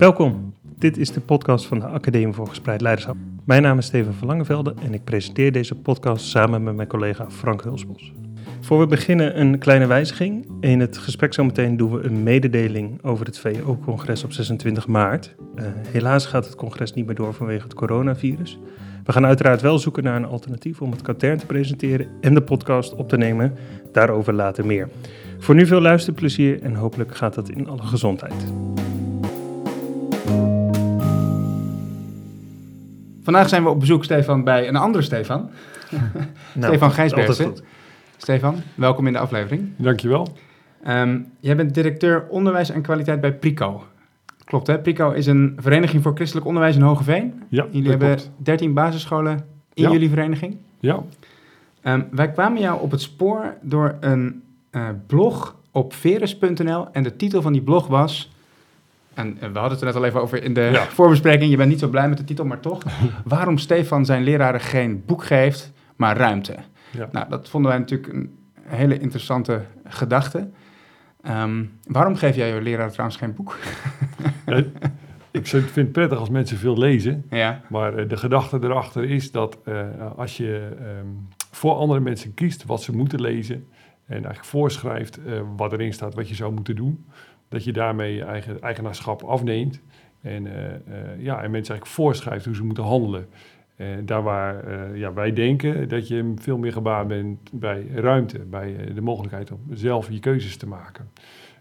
Welkom. Dit is de podcast van de Academie voor Gespreid Leiderschap. Mijn naam is Steven van Langevelde en ik presenteer deze podcast samen met mijn collega Frank Hulsbos. Voor we beginnen een kleine wijziging. In het gesprek zometeen doen we een mededeling over het VO-congres op 26 maart. Uh, helaas gaat het congres niet meer door vanwege het coronavirus. We gaan uiteraard wel zoeken naar een alternatief om het katern te presenteren en de podcast op te nemen. Daarover later meer. Voor nu veel luisterplezier en hopelijk gaat dat in alle gezondheid. Vandaag zijn we op bezoek, Stefan, bij een andere Stefan. nou, Stefan Gijsbergen. Stefan, welkom in de aflevering. Dankjewel. Um, jij bent directeur onderwijs en kwaliteit bij Prico. Klopt hè? Prico is een vereniging voor christelijk onderwijs in Hogeveen. Ja, Jullie hebben 13 basisscholen in jullie vereniging. Ja. Um, wij kwamen jou op het spoor door een uh, blog op veres.nl en de titel van die blog was en we hadden het er net al even over in de voorbespreking. Je bent niet zo blij met de titel, maar toch. Waarom Stefan zijn leraren geen boek geeft, maar ruimte. Ja. Nou, dat vonden wij natuurlijk een hele interessante gedachte. Ehm, waarom geef jij je leraren trouwens geen boek? ik vind het prettig als mensen veel lezen. Ja. Maar uh, de gedachte erachter is dat uh, als je um, voor andere mensen kiest wat ze moeten lezen... en eigenlijk voorschrijft uh, wat erin staat wat je zou moeten doen dat je daarmee eigen eigenaarschap afneemt. En, uh, ja, en mensen eigenlijk voorschrijft hoe ze moeten handelen. En daar waar ja, wij denken dat je veel meer gebaat bent bij ruimte, bij de mogelijkheid om zelf je keuzes te maken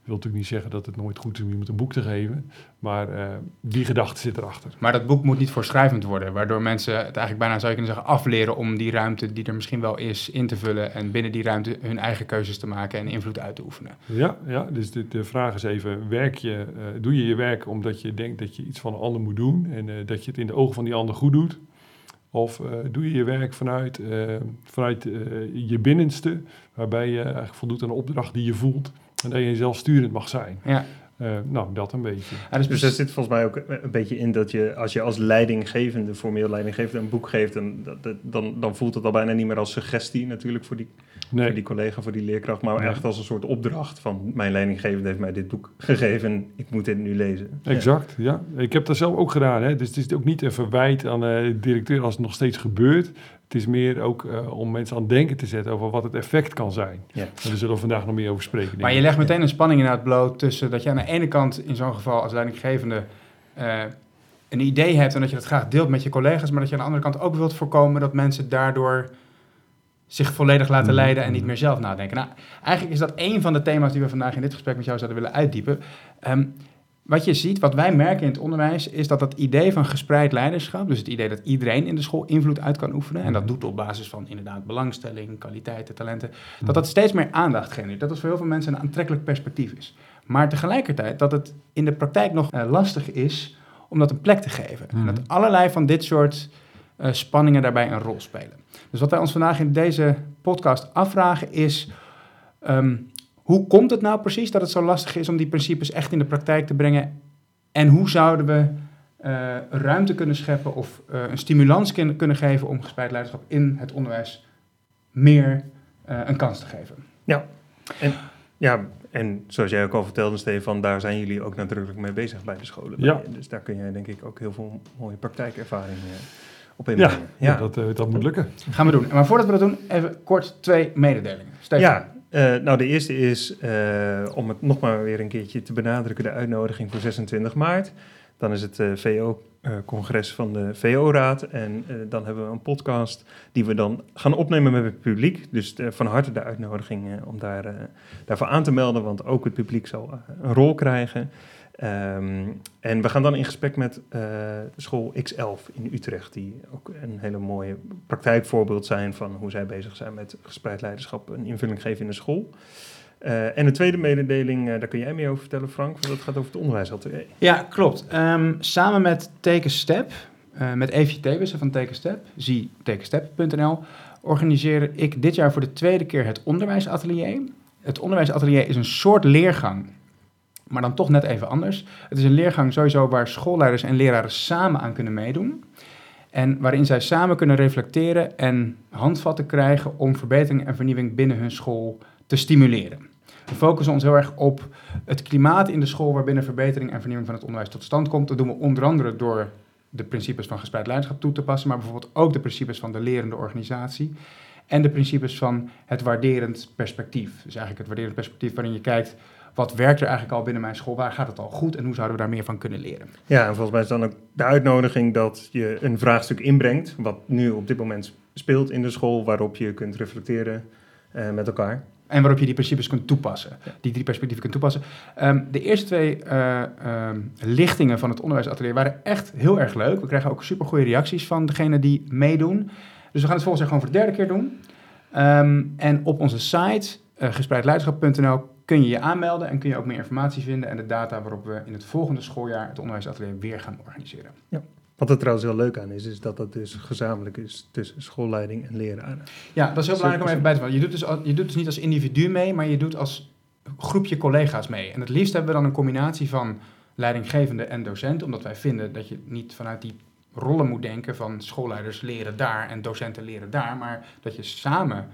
wil natuurlijk niet zeggen dat het nooit goed is om iemand een boek te geven, maar uh, die gedachte zit erachter. Maar dat boek moet niet voorschrijvend worden, waardoor mensen het eigenlijk bijna zou je kunnen zeggen afleren om die ruimte die er misschien wel is in te vullen en binnen die ruimte hun eigen keuzes te maken en invloed uit te oefenen. Ja, ja dus de, de vraag is even, werk je, uh, doe je je werk omdat je denkt dat je iets van een ander moet doen en uh, dat je het in de ogen van die ander goed doet? Of doe je je werk vanuit, vanuit je binnenste, waarbij je eigenlijk voldoet aan de opdracht die je voelt en dat je zelfsturend mag zijn. Ja. Uh, nou, dat een beetje. Ja, dus, dus er zit volgens mij ook een beetje in dat je, als je als leidinggevende, formeel leidinggevende, een boek geeft, dan, dan, dan voelt het al bijna niet meer als suggestie natuurlijk voor die, nee. voor die collega, voor die leerkracht, maar nee. echt als een soort opdracht van mijn leidinggevende heeft mij dit boek gegeven, ik moet dit nu lezen. Exact, ja. Ik heb dat zelf ook gedaan, hè. dus het is ook niet een verwijt aan de directeur als het nog steeds gebeurt. Het is meer ook uh, om mensen aan het denken te zetten over wat het effect kan zijn. Ja. En daar zullen we vandaag nog meer over spreken. Maar je legt meteen een spanning in het bloot tussen dat je aan de ene kant in zo'n geval als leidinggevende uh, een idee hebt en dat je dat graag deelt met je collega's, maar dat je aan de andere kant ook wilt voorkomen dat mensen daardoor zich volledig laten leiden en niet meer zelf nadenken. Nou, eigenlijk is dat een van de thema's die we vandaag in dit gesprek met jou zouden willen uitdiepen. Um, wat je ziet, wat wij merken in het onderwijs, is dat het idee van gespreid leiderschap, dus het idee dat iedereen in de school invloed uit kan oefenen, en dat doet op basis van inderdaad belangstelling, kwaliteiten, talenten, dat dat steeds meer aandacht genereert. Dat het voor heel veel mensen een aantrekkelijk perspectief is. Maar tegelijkertijd dat het in de praktijk nog uh, lastig is om dat een plek te geven. En dat allerlei van dit soort uh, spanningen daarbij een rol spelen. Dus wat wij ons vandaag in deze podcast afvragen is. Um, hoe komt het nou precies dat het zo lastig is om die principes echt in de praktijk te brengen? En hoe zouden we uh, ruimte kunnen scheppen of uh, een stimulans kunnen geven om gespreid leiderschap in het onderwijs meer uh, een kans te geven? Ja, en, ja, en zoals jij ook al vertelde, Stefan, daar zijn jullie ook nadrukkelijk mee bezig bij de scholen. Ja. Dus daar kun jij denk ik ook heel veel mooie praktijkervaring op inbrengen. Ja, ja. Dat, dat moet lukken. Gaan we doen. Maar voordat we dat doen, even kort twee mededelingen. Stefan. Ja, uh, nou, de eerste is, uh, om het nog maar weer een keertje te benadrukken, de uitnodiging voor 26 maart. Dan is het uh, VO-congres van de VO-raad en dan hebben we een podcast die we dan gaan opnemen met het publiek. Dus van harte de uitnodiging om daar, daarvoor aan te melden, want ook het publiek zal een rol krijgen. Um, en we gaan dan in gesprek met uh, school X11 in Utrecht, die ook een hele mooie praktijkvoorbeeld zijn van hoe zij bezig zijn met gespreid leiderschap en invulling geven in de school. Uh, en de tweede mededeling, uh, daar kun jij meer over vertellen, Frank, want dat gaat over het onderwijsatelier. Ja, klopt. Um, samen met Tekenstep, met Evie Tewissen van Tekenstep, zie tekenstep.nl, organiseer ik dit jaar voor de tweede keer het onderwijsatelier. Het onderwijsatelier is een soort leergang maar dan toch net even anders. Het is een leergang sowieso waar schoolleiders en leraren samen aan kunnen meedoen. En waarin zij samen kunnen reflecteren en handvatten krijgen om verbetering en vernieuwing binnen hun school te stimuleren. We focussen ons heel erg op het klimaat in de school waarbinnen verbetering en vernieuwing van het onderwijs tot stand komt. Dat doen we onder andere door de principes van gespreid leiderschap toe te passen, maar bijvoorbeeld ook de principes van de lerende organisatie en de principes van het waarderend perspectief. Dus eigenlijk het waarderend perspectief waarin je kijkt wat werkt er eigenlijk al binnen mijn school, waar gaat het al goed en hoe zouden we daar meer van kunnen leren. Ja, en volgens mij is dan ook de uitnodiging dat je een vraagstuk inbrengt, wat nu op dit moment speelt in de school, waarop je kunt reflecteren uh, met elkaar. En waarop je die principes kunt toepassen. Die drie perspectieven kunt toepassen. Um, de eerste twee uh, um, lichtingen van het onderwijsatelier waren echt heel erg leuk. We krijgen ook super goede reacties van degenen die meedoen. Dus we gaan het volgens jaar gewoon voor de derde keer doen. Um, en op onze site, uh, gespreidleiderschap.nl, kun je je aanmelden en kun je ook meer informatie vinden en de data waarop we in het volgende schooljaar het onderwijsatelier weer gaan organiseren. Ja. Wat er trouwens heel leuk aan is, is dat dat dus gezamenlijk is tussen schoolleiding en leraren. Ja, dat is heel belangrijk om even bij te vallen. Je doet, dus, je doet dus niet als individu mee, maar je doet als groepje collega's mee. En het liefst hebben we dan een combinatie van leidinggevende en docent, omdat wij vinden dat je niet vanuit die rollen moet denken van schoolleiders leren daar en docenten leren daar, maar dat je samen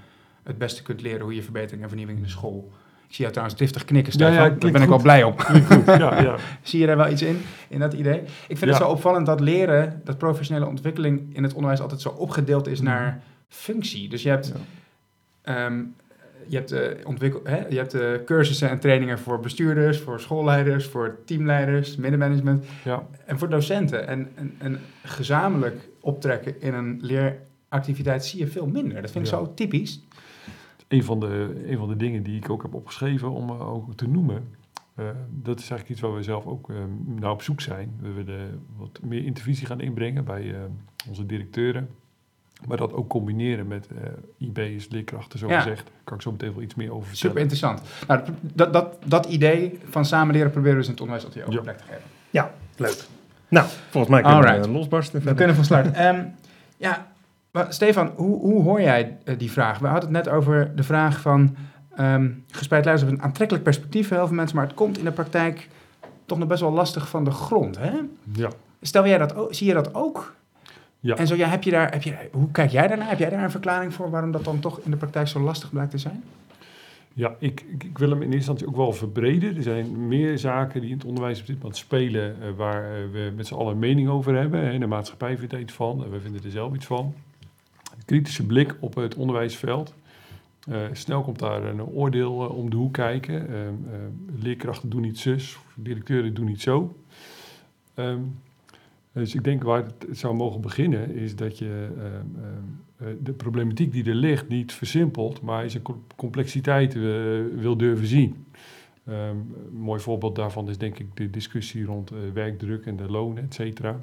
het beste kunt leren hoe je verbetering en vernieuwing in de school ik zie jou trouwens driftig knikken, Stefan. Ja, ja, Daar ben goed. ik wel blij op. Ja, ja. zie je daar wel iets in, in dat idee? Ik vind het zo opvallend dat leren, dat professionele ontwikkeling in het onderwijs altijd zo opgedeeld is naar mhm. functie. Dus je hebt, um, je hebt, uh, ontwikkel, hè? je hebt uh, cursussen en trainingen voor bestuurders, voor schoolleiders, voor teamleiders, middenmanagement en voor docenten. En, en, en gezamenlijk optrekken in een leeractiviteit zie je veel minder. Dat vind ik zo typisch een van, de, een van de dingen die ik ook heb opgeschreven om uh, ook te noemen. Uh, dat is eigenlijk iets waar we zelf ook uh, naar op zoek zijn. We willen wat meer intervisie gaan inbrengen bij onze directeuren. Maar dat ook combineren met IB's, leerkrachten, zo gezegd. Daar kan ik zo meteen wel iets meer over vertellen. Super interessant. Nou, dat, dat, dat idee van samen leren proberen we dus in het onderwijs ook ja. plek te geven. Ja, leuk. Nou, volgens mij kunnen we losbarsten. We kunnen van start. um, ja, maar Stefan, hoe, hoe hoor jij eh, die vraag? We hadden het net over de vraag van um, gespreid luisteren op een aantrekkelijk perspectief voor heel veel mensen, maar het komt in de praktijk toch nog best wel lastig van de grond. Hè? Ja. Stel jij dat, zie je dat ook? Ja. En zo, ja, heb je daar, heb je, hoe kijk jij daarnaar? Heb jij daar een verklaring voor waarom dat dan toch in de praktijk zo lastig blijkt te zijn? Ja, ik, ik, ik, wil hem in eerste instantie ook wel verbreden. Er zijn meer zaken die in het onderwijs op dit moment spelen uh, waar uh, we met z'n allen een mening over hebben. Hè. De maatschappij vindt er iets van, en we vinden er zelf iets van kritische blik op het onderwijsveld. Uh, snel komt daar een oordeel uh, om de hoek kijken. Uh, leerkrachten doen niet zus, directeuren doen niet zo. Um, dus ik denk waar het zou mogen beginnen is dat je ehm, ehm, de problematiek die er ligt niet versimpelt, maar is een complexiteit wil durven zien. een mooi voorbeeld daarvan is denk ik de discussie rond werkdruk en de lonen, et cetera.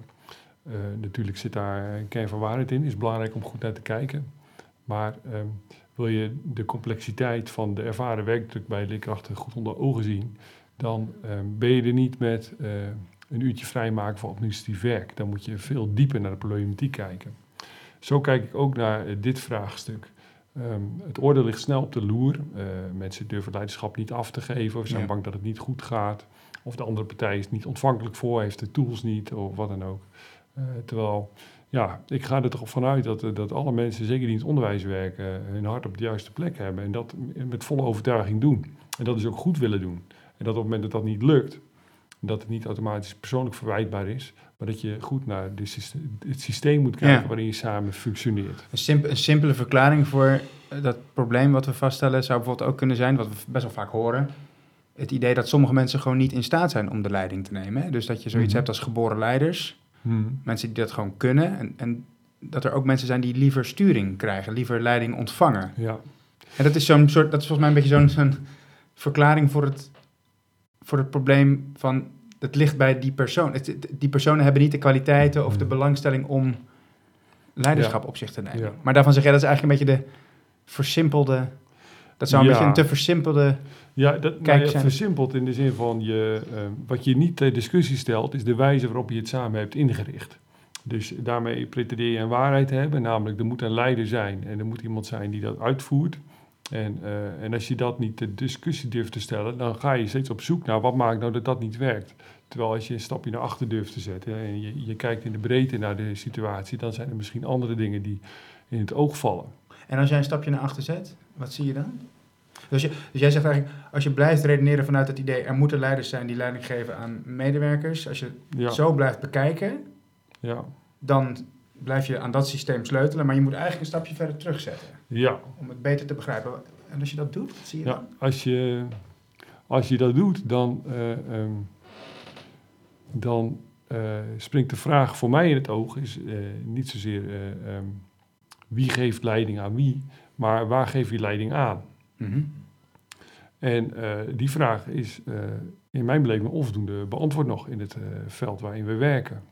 Uh, natuurlijk zit daar een kern van waarheid in, is belangrijk om goed naar te kijken. Maar um, wil je de complexiteit van de ervaren werkdruk bij leerkrachten goed onder ogen zien, dan um, ben je er niet met uh, een uurtje vrijmaken voor administratief werk. Dan moet je veel dieper naar de problematiek kijken. Zo kijk ik ook naar uh, dit vraagstuk. Um, het oordeel ligt snel op de loer. mensen durven leiderschap niet af te geven of zijn ja. bang dat het niet goed gaat. Of de andere partij is niet ontvankelijk voor, heeft de tools niet of wat dan ook. Uh, terwijl, ja, ik ga er toch vanuit dat, dat alle mensen, zeker die in het onderwijs werken, hun hart op de juiste plek hebben en dat met volle overtuiging doen. En dat is ook goed willen doen. En dat op het moment dat dat niet lukt, dat het niet automatisch persoonlijk verwijtbaar is, maar dat je goed naar het systeem moet kijken waarin je samen functioneert. Een, simp een, simpele verklaring voor dat probleem wat we vaststellen zou bijvoorbeeld ook kunnen zijn, wat we best wel vaak horen, het idee dat sommige mensen gewoon niet in staat zijn om de leiding te nemen. Dus dat je zoiets mm -hmm. hebt als geboren leiders, Hmm. Mensen die dat gewoon kunnen. En, en dat er ook mensen zijn die liever sturing krijgen, liever leiding ontvangen. Ja. En dat is zo'n soort, dat is volgens mij een beetje zo'n zo'n verklaring voor het, voor het probleem van het ligt bij die persoon. Het, die personen hebben niet de kwaliteiten of de hmm. belangstelling om leiderschap op zich te nemen. Ja. Maar daarvan zeg jij dat is eigenlijk een beetje de versimpelde. Dat zou een ja. beetje een te versimpelde. Ja, dat nou ja, versimpeld in de zin van je, uh, wat je niet ter discussie stelt, is de wijze waarop je het samen hebt ingericht. Dus daarmee pretendeer je een waarheid te hebben, namelijk er moet een leider zijn en er moet iemand zijn die dat uitvoert. En, uh, en als je dat niet ter discussie durft te stellen, dan ga je steeds op zoek naar wat maakt nou dat dat niet werkt. Terwijl als je een stapje naar achter durft te zetten en je, je kijkt in de breedte naar de situatie, dan zijn er misschien andere dingen die in het oog vallen. En als jij een stapje naar achter zet, wat zie je dan? Dus, je, dus jij zegt eigenlijk, als je blijft redeneren vanuit het idee, er moeten leiders zijn die leiding geven aan medewerkers. Als je Ja, zo blijft bekijken, ja, dan blijf je aan dat systeem sleutelen. Maar je moet eigenlijk een stapje verder terugzetten ja, om het beter te begrijpen. En als je dat doet, wat zie je dan? ja. Als, je, als je dat doet, dan, eh, ehm, dan eh, springt de vraag voor mij in het oog, is eh, niet zozeer eh, ehm, wie geeft leiding aan wie, maar waar geef je leiding aan? Mhm. En eh, die vraag is eh, in mijn beleving onvoldoende beantwoord nog in het eh, veld waarin we werken.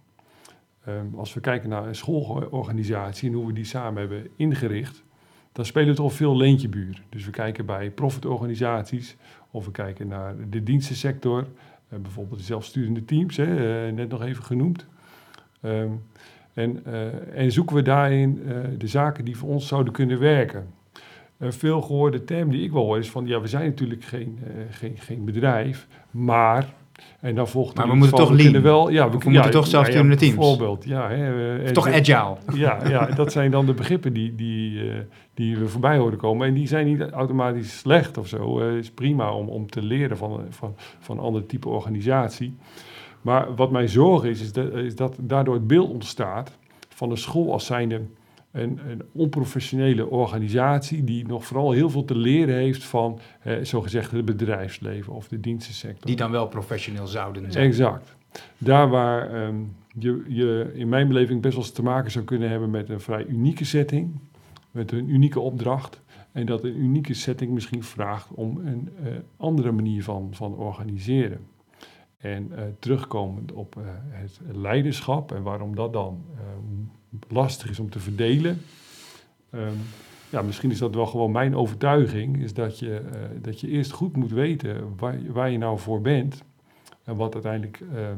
Ehm, als we kijken naar een schoolorganisatie en hoe we die samen hebben ingericht, dan spelen toch veel leentjebuur. Dus we kijken bij profitorganisaties of we kijken naar de dienstensector, bijvoorbeeld de zelfsturende teams, hè, net nog even genoemd. Ehm, en, en zoeken we daarin de zaken die voor ons zouden kunnen werken. Een veel gehoorde term die ik wel hoor is van, ja, we zijn natuurlijk geen, eh, geen, geen bedrijf, maar... En dan volgt Maar we moeten van, toch kunnen lean. wel, ja, Of we kun- moeten ja, toch zelfsturende teams. Bijvoorbeeld, ja. Hè, eh, Of toch agile. ja, ja, dat zijn dan de begrippen die, die, eh, die we voorbij horen komen. En die zijn niet automatisch slecht of zo. Het is prima om, om te leren van, van, van een ander type organisatie. Maar wat mijn zorg is, is dat, is dat daardoor het beeld ontstaat van een school als zijnde een, een onprofessionele organisatie die nog vooral heel veel te leren heeft van eh, zogezegd het bedrijfsleven of de dienstensector. Die dan wel professioneel zouden zijn. Exact. Daar waar ehm, je, je in mijn beleving best wel eens te maken zou kunnen hebben met een vrij unieke setting, met een unieke opdracht. En dat een unieke setting misschien vraagt om een eh, andere manier van, van organiseren. En eh, terugkomend op eh, het leiderschap en waarom dat dan eh, lastig is om te verdelen. Ehm, ja, misschien is dat wel gewoon mijn overtuiging, is dat je, eh, dat je eerst goed moet weten waar, waar je nou voor bent. En wat uiteindelijk eh,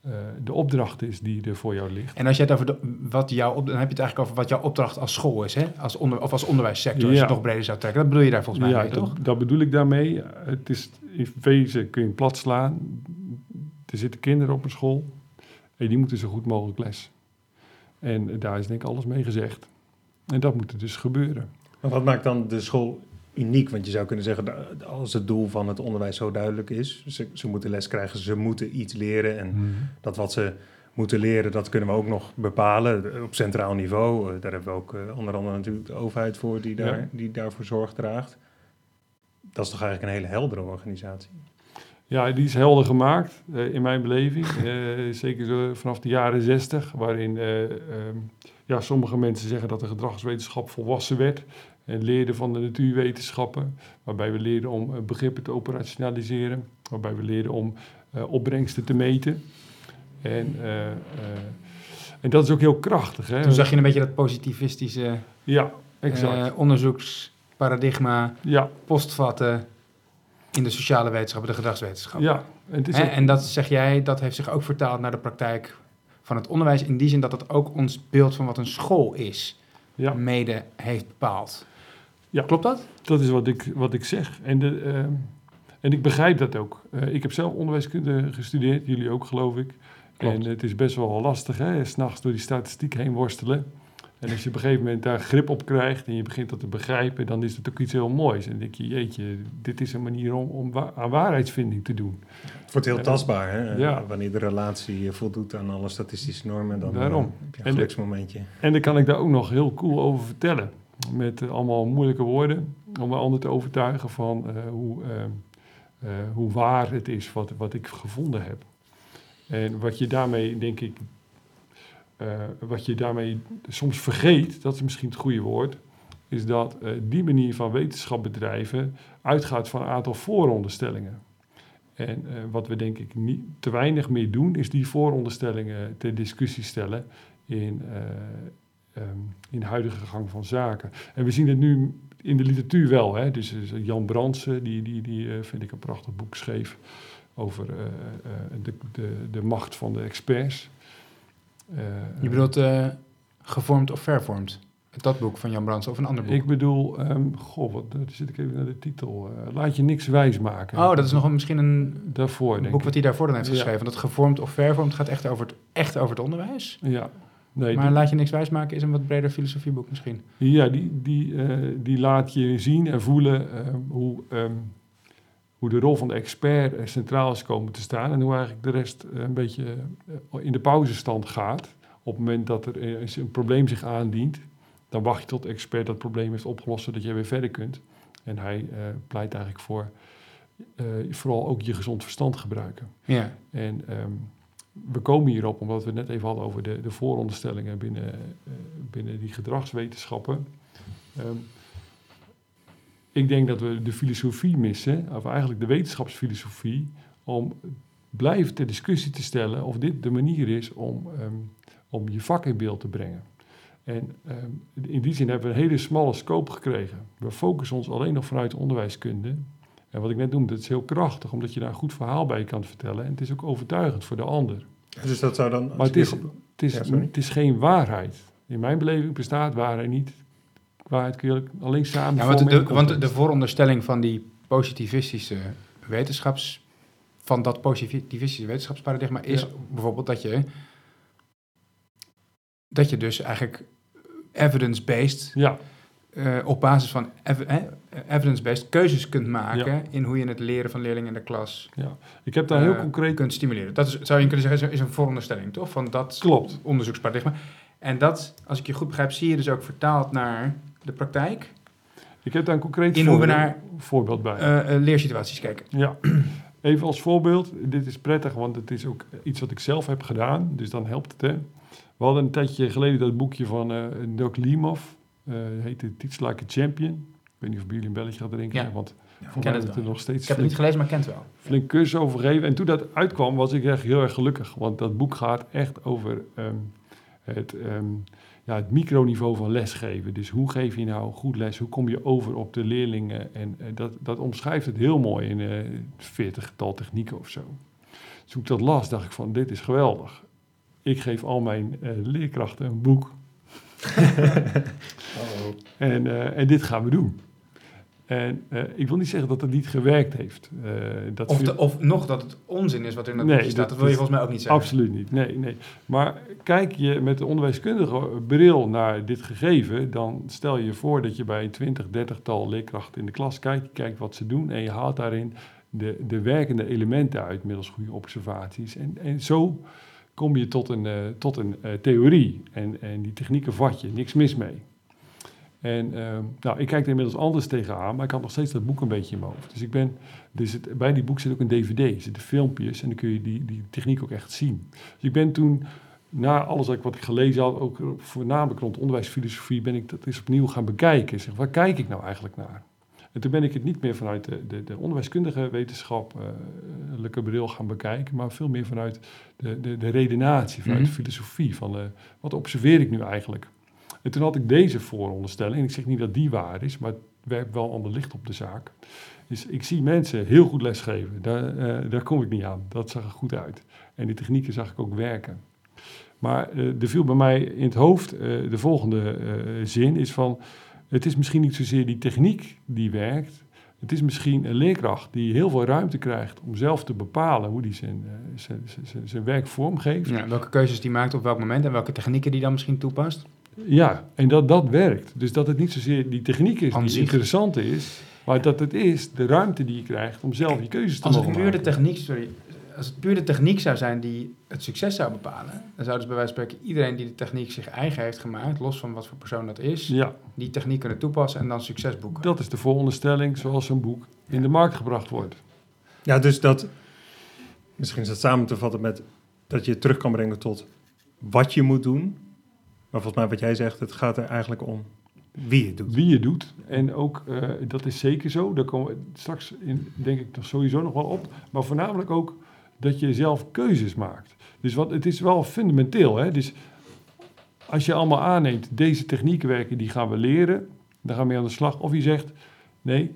eh, de opdracht is die er voor jou ligt. En als je het over de, wat jouw op, dan heb je het eigenlijk over wat jouw opdracht als school is, hè? Als onder, of als onderwijssector, als je het nog breder zou trekken. Dat bedoel je daar volgens mij ja, mee, toch? dat, dat bedoel ik daarmee. Het is, in wezen kun je plat slaan. Er zitten kinderen op een school en die moeten zo goed mogelijk les. En daar is denk ik alles mee gezegd. En dat moet er dus gebeuren. Maar wat maakt dan de school uniek? Want je zou kunnen zeggen, als het doel van het onderwijs zo duidelijk is, ze, ze moeten les krijgen, ze moeten iets leren. En dat wat ze moeten leren, dat kunnen we ook nog bepalen eh, op centraal niveau. Eh, Daar hebben we ook eh, onder andere natuurlijk de overheid voor die, daar, Ja. die daarvoor zorg draagt. Dat is toch eigenlijk een hele heldere organisatie. Ja, die is helder gemaakt eh, in mijn beleving. Eh, zeker zo vanaf de jaren zestig, waarin eh, ehm, ja, sommige mensen zeggen dat de gedragswetenschap volwassen werd en leerde van de natuurwetenschappen, waarbij we leerden om begrippen te operationaliseren, waarbij we leerden om opbrengsten te meten. En, en dat is ook heel krachtig. Hè? Toen zag je een beetje dat positivistische Ja, exact. onderzoeksparadigma ja, postvatten in de sociale wetenschappen, de gedragswetenschappen. ja. En het is Hè, ook- en dat zeg jij, dat heeft zich ook vertaald naar de praktijk van het onderwijs. In die zin dat het ook ons beeld van wat een school is, ja. mede heeft bepaald. Ja. Klopt dat? Dat is wat ik, wat ik zeg. En, de, ehm, en ik begrijp dat ook. Eh, ik heb zelf onderwijskunde gestudeerd, jullie ook geloof ik. Klopt. En het is best wel lastig, hè? S'nachts door die statistiek heen worstelen. En als je op een gegeven moment daar grip op krijgt en je begint dat te begrijpen, dan is het ook iets heel moois. En dan denk je, jeetje, dit is een manier om, om wa- aan waarheidsvinding te doen. Het wordt heel tastbaar. Hè? Ja. Wanneer de relatie eh, voldoet aan alle statistische normen, dan eh, Daarom. heb je een geluksmomentje. En dan kan ik daar ook nog heel cool over vertellen. Met eh, allemaal moeilijke woorden. Om een ander te overtuigen van eh, hoe, eh, eh, hoe waar het is wat, wat ik gevonden heb. En wat je daarmee, denk ik, eh, wat je daarmee soms vergeet, dat is misschien het goede woord, is dat eh, die manier van wetenschap bedrijven uitgaat van een aantal vooronderstellingen. En eh, wat we denk ik niet te weinig meer doen, is die vooronderstellingen ter discussie stellen in, eh, ehm, in de huidige gang van zaken. En we zien het nu in de literatuur wel. Hè? Dus eh, Jan Brandsen, die, die, die vind ik een prachtig boek schreef over de, de, de macht van de experts. Eh, Je bedoelt eh, gevormd of vervormd? Dat boek van Jan Brands of een ander boek? Ik bedoel, ehm, goh, wat, daar zit ik even naar de titel. Eh, laat je niks wijs maken. oh, dat is nog een, misschien een Daarvoor, denk boek ik. wat hij daarvoor dan heeft Ja. geschreven. Dat gevormd of vervormd gaat echt over het, echt over het onderwijs. Ja, Nee, maar die- Laat je niks wijsmaken is een wat breder filosofieboek misschien. Ja, die, die, eh, die laat je zien en voelen eh, hoe, ehm, hoe de rol van de expert er centraal is komen te staan. En hoe eigenlijk de rest eh, een beetje eh, in de pauzestand gaat. Op het moment dat er eh, een probleem zich aandient, dan wacht je tot de expert dat probleem heeft opgelost, zodat je weer verder kunt. En hij eh, pleit eigenlijk voor eh, vooral ook je gezond verstand gebruiken. Ja. En ehm, we komen hierop omdat we net even hadden over de, de vooronderstellingen binnen, eh, binnen die gedragswetenschappen. Ehm, ik denk dat we de filosofie missen, of eigenlijk de wetenschapsfilosofie, om blijven ter discussie te stellen of dit de manier is om, ehm, om je vak in beeld te brengen. En ehm, in die zin hebben we een hele smalle scope gekregen. We focussen ons alleen nog vanuit de onderwijskunde. En wat ik net noemde, het is heel krachtig, omdat je daar een goed verhaal bij kan vertellen. En het is ook overtuigend voor de ander. Dus dat zou dan... Maar het is, hierop- het is, Ja, sorry. het is geen waarheid. In mijn beleving bestaat waarheid niet. Waarheid kun je alleen samen Ja, want de, want de vooronderstelling van die positivistische wetenschaps... van dat positivistische wetenschapsparadigma is Ja. bijvoorbeeld dat je... dat je dus eigenlijk evidence-based... Ja, eh, op basis van ev- evidence-based keuzes kunt maken... in hoe je het leren van leerlingen in de klas ja. Ik heb daar heel eh, concreet... kunt stimuleren. Dat is, zou je kunnen zeggen, is een- is een vooronderstelling, toch? Van dat Klopt. onderzoeksparadigma. En dat, als ik je goed begrijp, zie je dus ook vertaald naar de praktijk... Ik heb daar een concreet In hoe we voorbeeld, naar- voorbeeld bij. eh, eh, leersituaties kijken. Ja, even als voorbeeld. Dit is prettig, want het is ook iets wat ik zelf heb gedaan. Dus dan helpt het, hè. We hadden een tijdje geleden dat boekje van eh Doc Limov. heette Teach Like a Champion. Ik weet niet of bij jullie een belletje gaat drinken. Ja. Want ken voor mij het is er nog steeds Ik heb het niet gelezen, maar ik ken het wel. flink cursus over gegeven. En toen dat uitkwam, was ik echt heel erg gelukkig. Want dat boek gaat echt over ehm, het, ehm, ja, het microniveau van lesgeven. Dus hoe geef je nou goed les? Hoe kom je over op de leerlingen? En eh, dat, dat omschrijft het heel mooi in eh 40 tal technieken of zo. Dus toen ik dat las, dacht ik van, dit is geweldig. Ik geef al mijn eh, leerkrachten een boek. En, eh, en dit gaan we doen. En eh, ik wil niet zeggen dat het niet gewerkt heeft. Eh, dat Of, de- of nog dat het onzin is wat er in dat Nee, boekje staat. dat Dat wil je volgens mij ook niet zeggen. Absoluut niet, nee, nee. Maar kijk je met de onderwijskundige bril naar dit gegeven, dan stel je je voor dat je bij een 20, 30 tal leerkrachten in de klas kijkt, je kijkt wat ze doen en je haalt daarin de, de werkende elementen uit middels goede observaties. En, en zo kom je tot een, eh, tot een theorie en, en die technieken vat je, niks mis mee. En ehm, nou, ik kijk er inmiddels anders tegenaan, maar ik had nog steeds dat boek een beetje in mijn hoofd. Dus ik ben, dus het, bij die boek zit ook een dvd, er zitten filmpjes en dan kun je die, die techniek ook echt zien. Dus ik ben toen, na alles wat ik, wat ik gelezen had, ook voornamelijk rond onderwijsfilosofie, ben ik dat eens opnieuw gaan bekijken. Zeg, waar kijk ik nou eigenlijk naar? En toen ben ik het niet meer vanuit de, de, de onderwijskundige wetenschappelijke bril gaan bekijken, maar veel meer vanuit de, de, de redenatie, vanuit Mhm. de filosofie. Van eh, wat observeer ik nu eigenlijk? En toen had ik deze vooronderstelling. En ik zeg niet dat die waar is, maar het werpt wel ander licht op de zaak. Dus ik zie mensen heel goed lesgeven. Daar, eh, daar kom ik niet aan. Dat zag er goed uit. En die technieken zag ik ook werken. Maar eh, er viel bij mij in het hoofd eh, de volgende zin is van... Het is misschien niet zozeer die techniek die werkt. Het is misschien een leerkracht die heel veel ruimte krijgt om zelf te bepalen hoe hij zijn, zijn, zijn, zijn werk vormgeeft. Welke keuzes die maakt op welk moment en welke technieken die dan misschien toepast. Ja, en dat dat werkt. Dus dat het niet zozeer die techniek is Aan die zich. interessant is, maar dat het is de ruimte die je krijgt om zelf je keuzes te Als het de maken. techniek, sorry, als het puur de techniek zou zijn die het succes zou bepalen, dan zou dus bij wijze van spreken iedereen die de techniek zich eigen heeft gemaakt, los van wat voor persoon dat is, Ja, die techniek kunnen toepassen en dan succes boeken. dat is de vooronderstelling zoals zo'n boek in de markt gebracht wordt. Ja, dus dat... Misschien is dat samen te vatten met dat je het terug kan brengen tot wat je moet doen. Maar volgens mij wat jij zegt, het gaat er eigenlijk om wie het doet. Wie je doet. En ook, eh, dat is zeker zo, daar komen we straks in, denk ik toch sowieso nog wel op. Maar voornamelijk ook dat je zelf keuzes maakt. Dus wat, het is wel fundamenteel. Hè? Dus als je allemaal aanneemt, deze technieken werken, die gaan we leren. Dan gaan we mee aan de slag. Of je zegt, nee,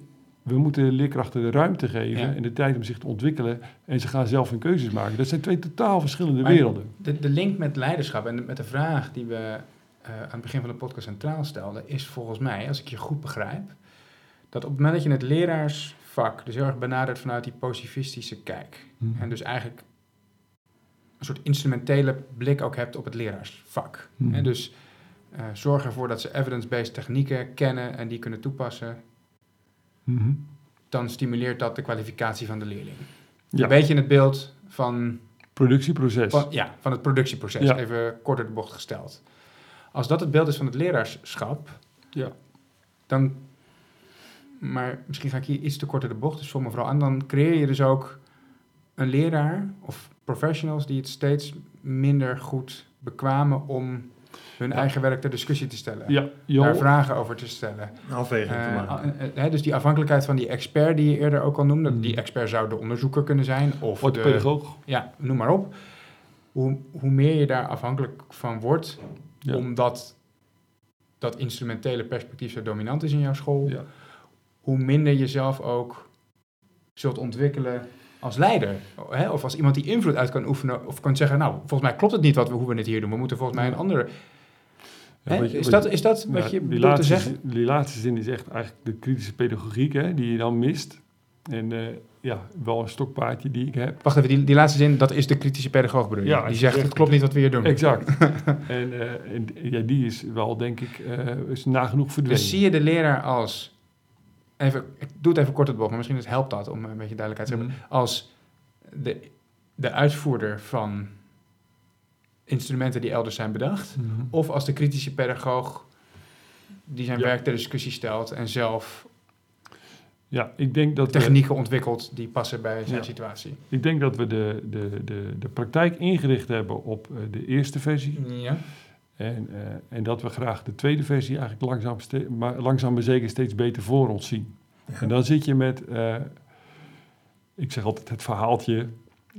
we moeten leerkrachten de ruimte geven Ja. en de tijd om zich te ontwikkelen. En ze gaan zelf hun keuzes maken. Dat zijn twee totaal verschillende Maar werelden. De, de link met leiderschap en de- met de vraag die we eh, aan het begin van de podcast centraal stelden, is volgens mij, als ik je goed begrijp, dat op het moment dat je het leraarsvak dus heel erg benadert vanuit die positivistische kijk, Mhm. en dus eigenlijk een soort instrumentele blik ook hebt op het leraarsvak. Mhm. Hè, dus eh, zorg ervoor dat ze evidence-based technieken kennen en die kunnen toepassen. Mhm. Dan stimuleert dat de kwalificatie van de leerling. Ja. Een beetje in het beeld van Productieproces. van, ja, van het productieproces, Ja. even korter de bocht gesteld. Als dat het beeld is van het leraarschap, Ja. dan, maar misschien ga ik hier iets te korter de bocht, dus vul me vooral aan, dan creëer je dus ook een leraar of professionals die het steeds minder goed bekwamen om hun Ja. eigen werk ter discussie te stellen. Ja, Daar vragen over te stellen. Een afweging te Eh, maken. eh, eh, hè, dus die afhankelijkheid van die expert die je eerder ook al noemde. Mm. Die expert zou de onderzoeker kunnen zijn. Of Wordt de, pedagoog. ja, noem maar op. Hoe, hoe meer je daar afhankelijk van wordt, Ja. omdat dat instrumentele perspectief zo dominant is in jouw school, Ja. hoe minder je zelf ook zult ontwikkelen als leider. Hè? Of als iemand die invloed uit kan oefenen, of kan zeggen, nou, volgens mij klopt het niet wat we, hoe we het hier doen. We moeten volgens mij een andere... Ja, je- is, dat, is dat wat je bedoelt te zeggen? Die laatste zin is echt eigenlijk de kritische pedagogiek hè, die je dan mist. En eh, ja, wel een stokpaardje die ik heb. Wacht even, die, die laatste zin, dat is de kritische pedagoog bedoel je? Ja, die zegt, het klopt niet wat we hier doen. Exact. en eh, en ja, die is wel, denk ik, eh, is nagenoeg verdwenen. Dus zie je de leraar als, even, ik doe het even kort het bocht, maar misschien helpt dat om een beetje duidelijkheid te hebben, Mhm. als de, de uitvoerder van instrumenten die elders zijn bedacht, Mhm. of als de kritische pedagoog die zijn Ja. werk ter discussie stelt en zelf Ja, ik denk dat we, technieken ontwikkelt die passen bij zijn Ja. situatie. ik denk dat we de, de, de, de praktijk ingericht hebben op eh, de eerste versie. Ja. En, eh, en dat we graag de tweede versie eigenlijk langzaam, ste- maar langzaam maar zeker steeds beter voor ons zien. Ja. En dan zit je met, eh, ik zeg altijd het verhaaltje,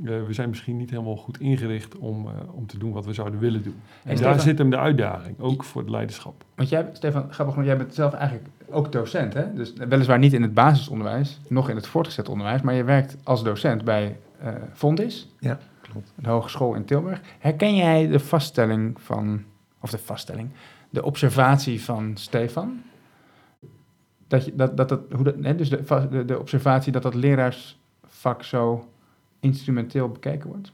we zijn misschien niet helemaal goed ingericht om, eh, om te doen wat we zouden willen doen. En En daar zit hem de uitdaging, ook voor het leiderschap. Want jij, Stefan, grappig, want jij bent zelf eigenlijk ook docent, hè? Dus weliswaar niet in het basisonderwijs, nog in het voortgezet onderwijs, maar je werkt als docent bij eh Fondis, Ja, klopt. een hogeschool in Tilburg. Herken jij de vaststelling van, of de vaststelling, de observatie van Stefan? Dat, je, dat, dat, dat, hoe dat hè, dus de, de, de observatie dat dat leraarsvak zo instrumenteel bekeken wordt?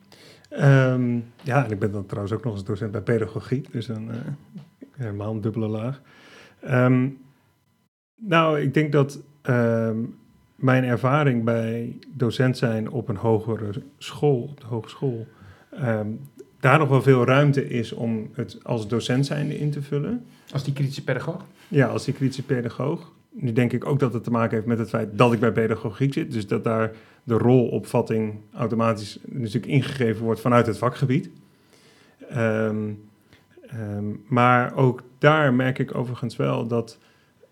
Ehm, ja, en ik ben dan trouwens ook nog eens docent bij pedagogiek, dus dan eh, helemaal een dubbele laag. Ehm, nou, ik denk dat ehm, mijn ervaring bij docent zijn op een hogere school, op de hogeschool, daar nog wel veel ruimte is om het als docent zijnde in te vullen. Als die kritische pedagoog? Ja, als die kritische pedagoog. Nu denk ik ook dat het te maken heeft met het feit dat ik bij pedagogiek zit. Dus dat daar de rolopvatting automatisch natuurlijk ingegeven wordt vanuit het vakgebied. Ehm, ehm, maar ook daar merk ik overigens wel dat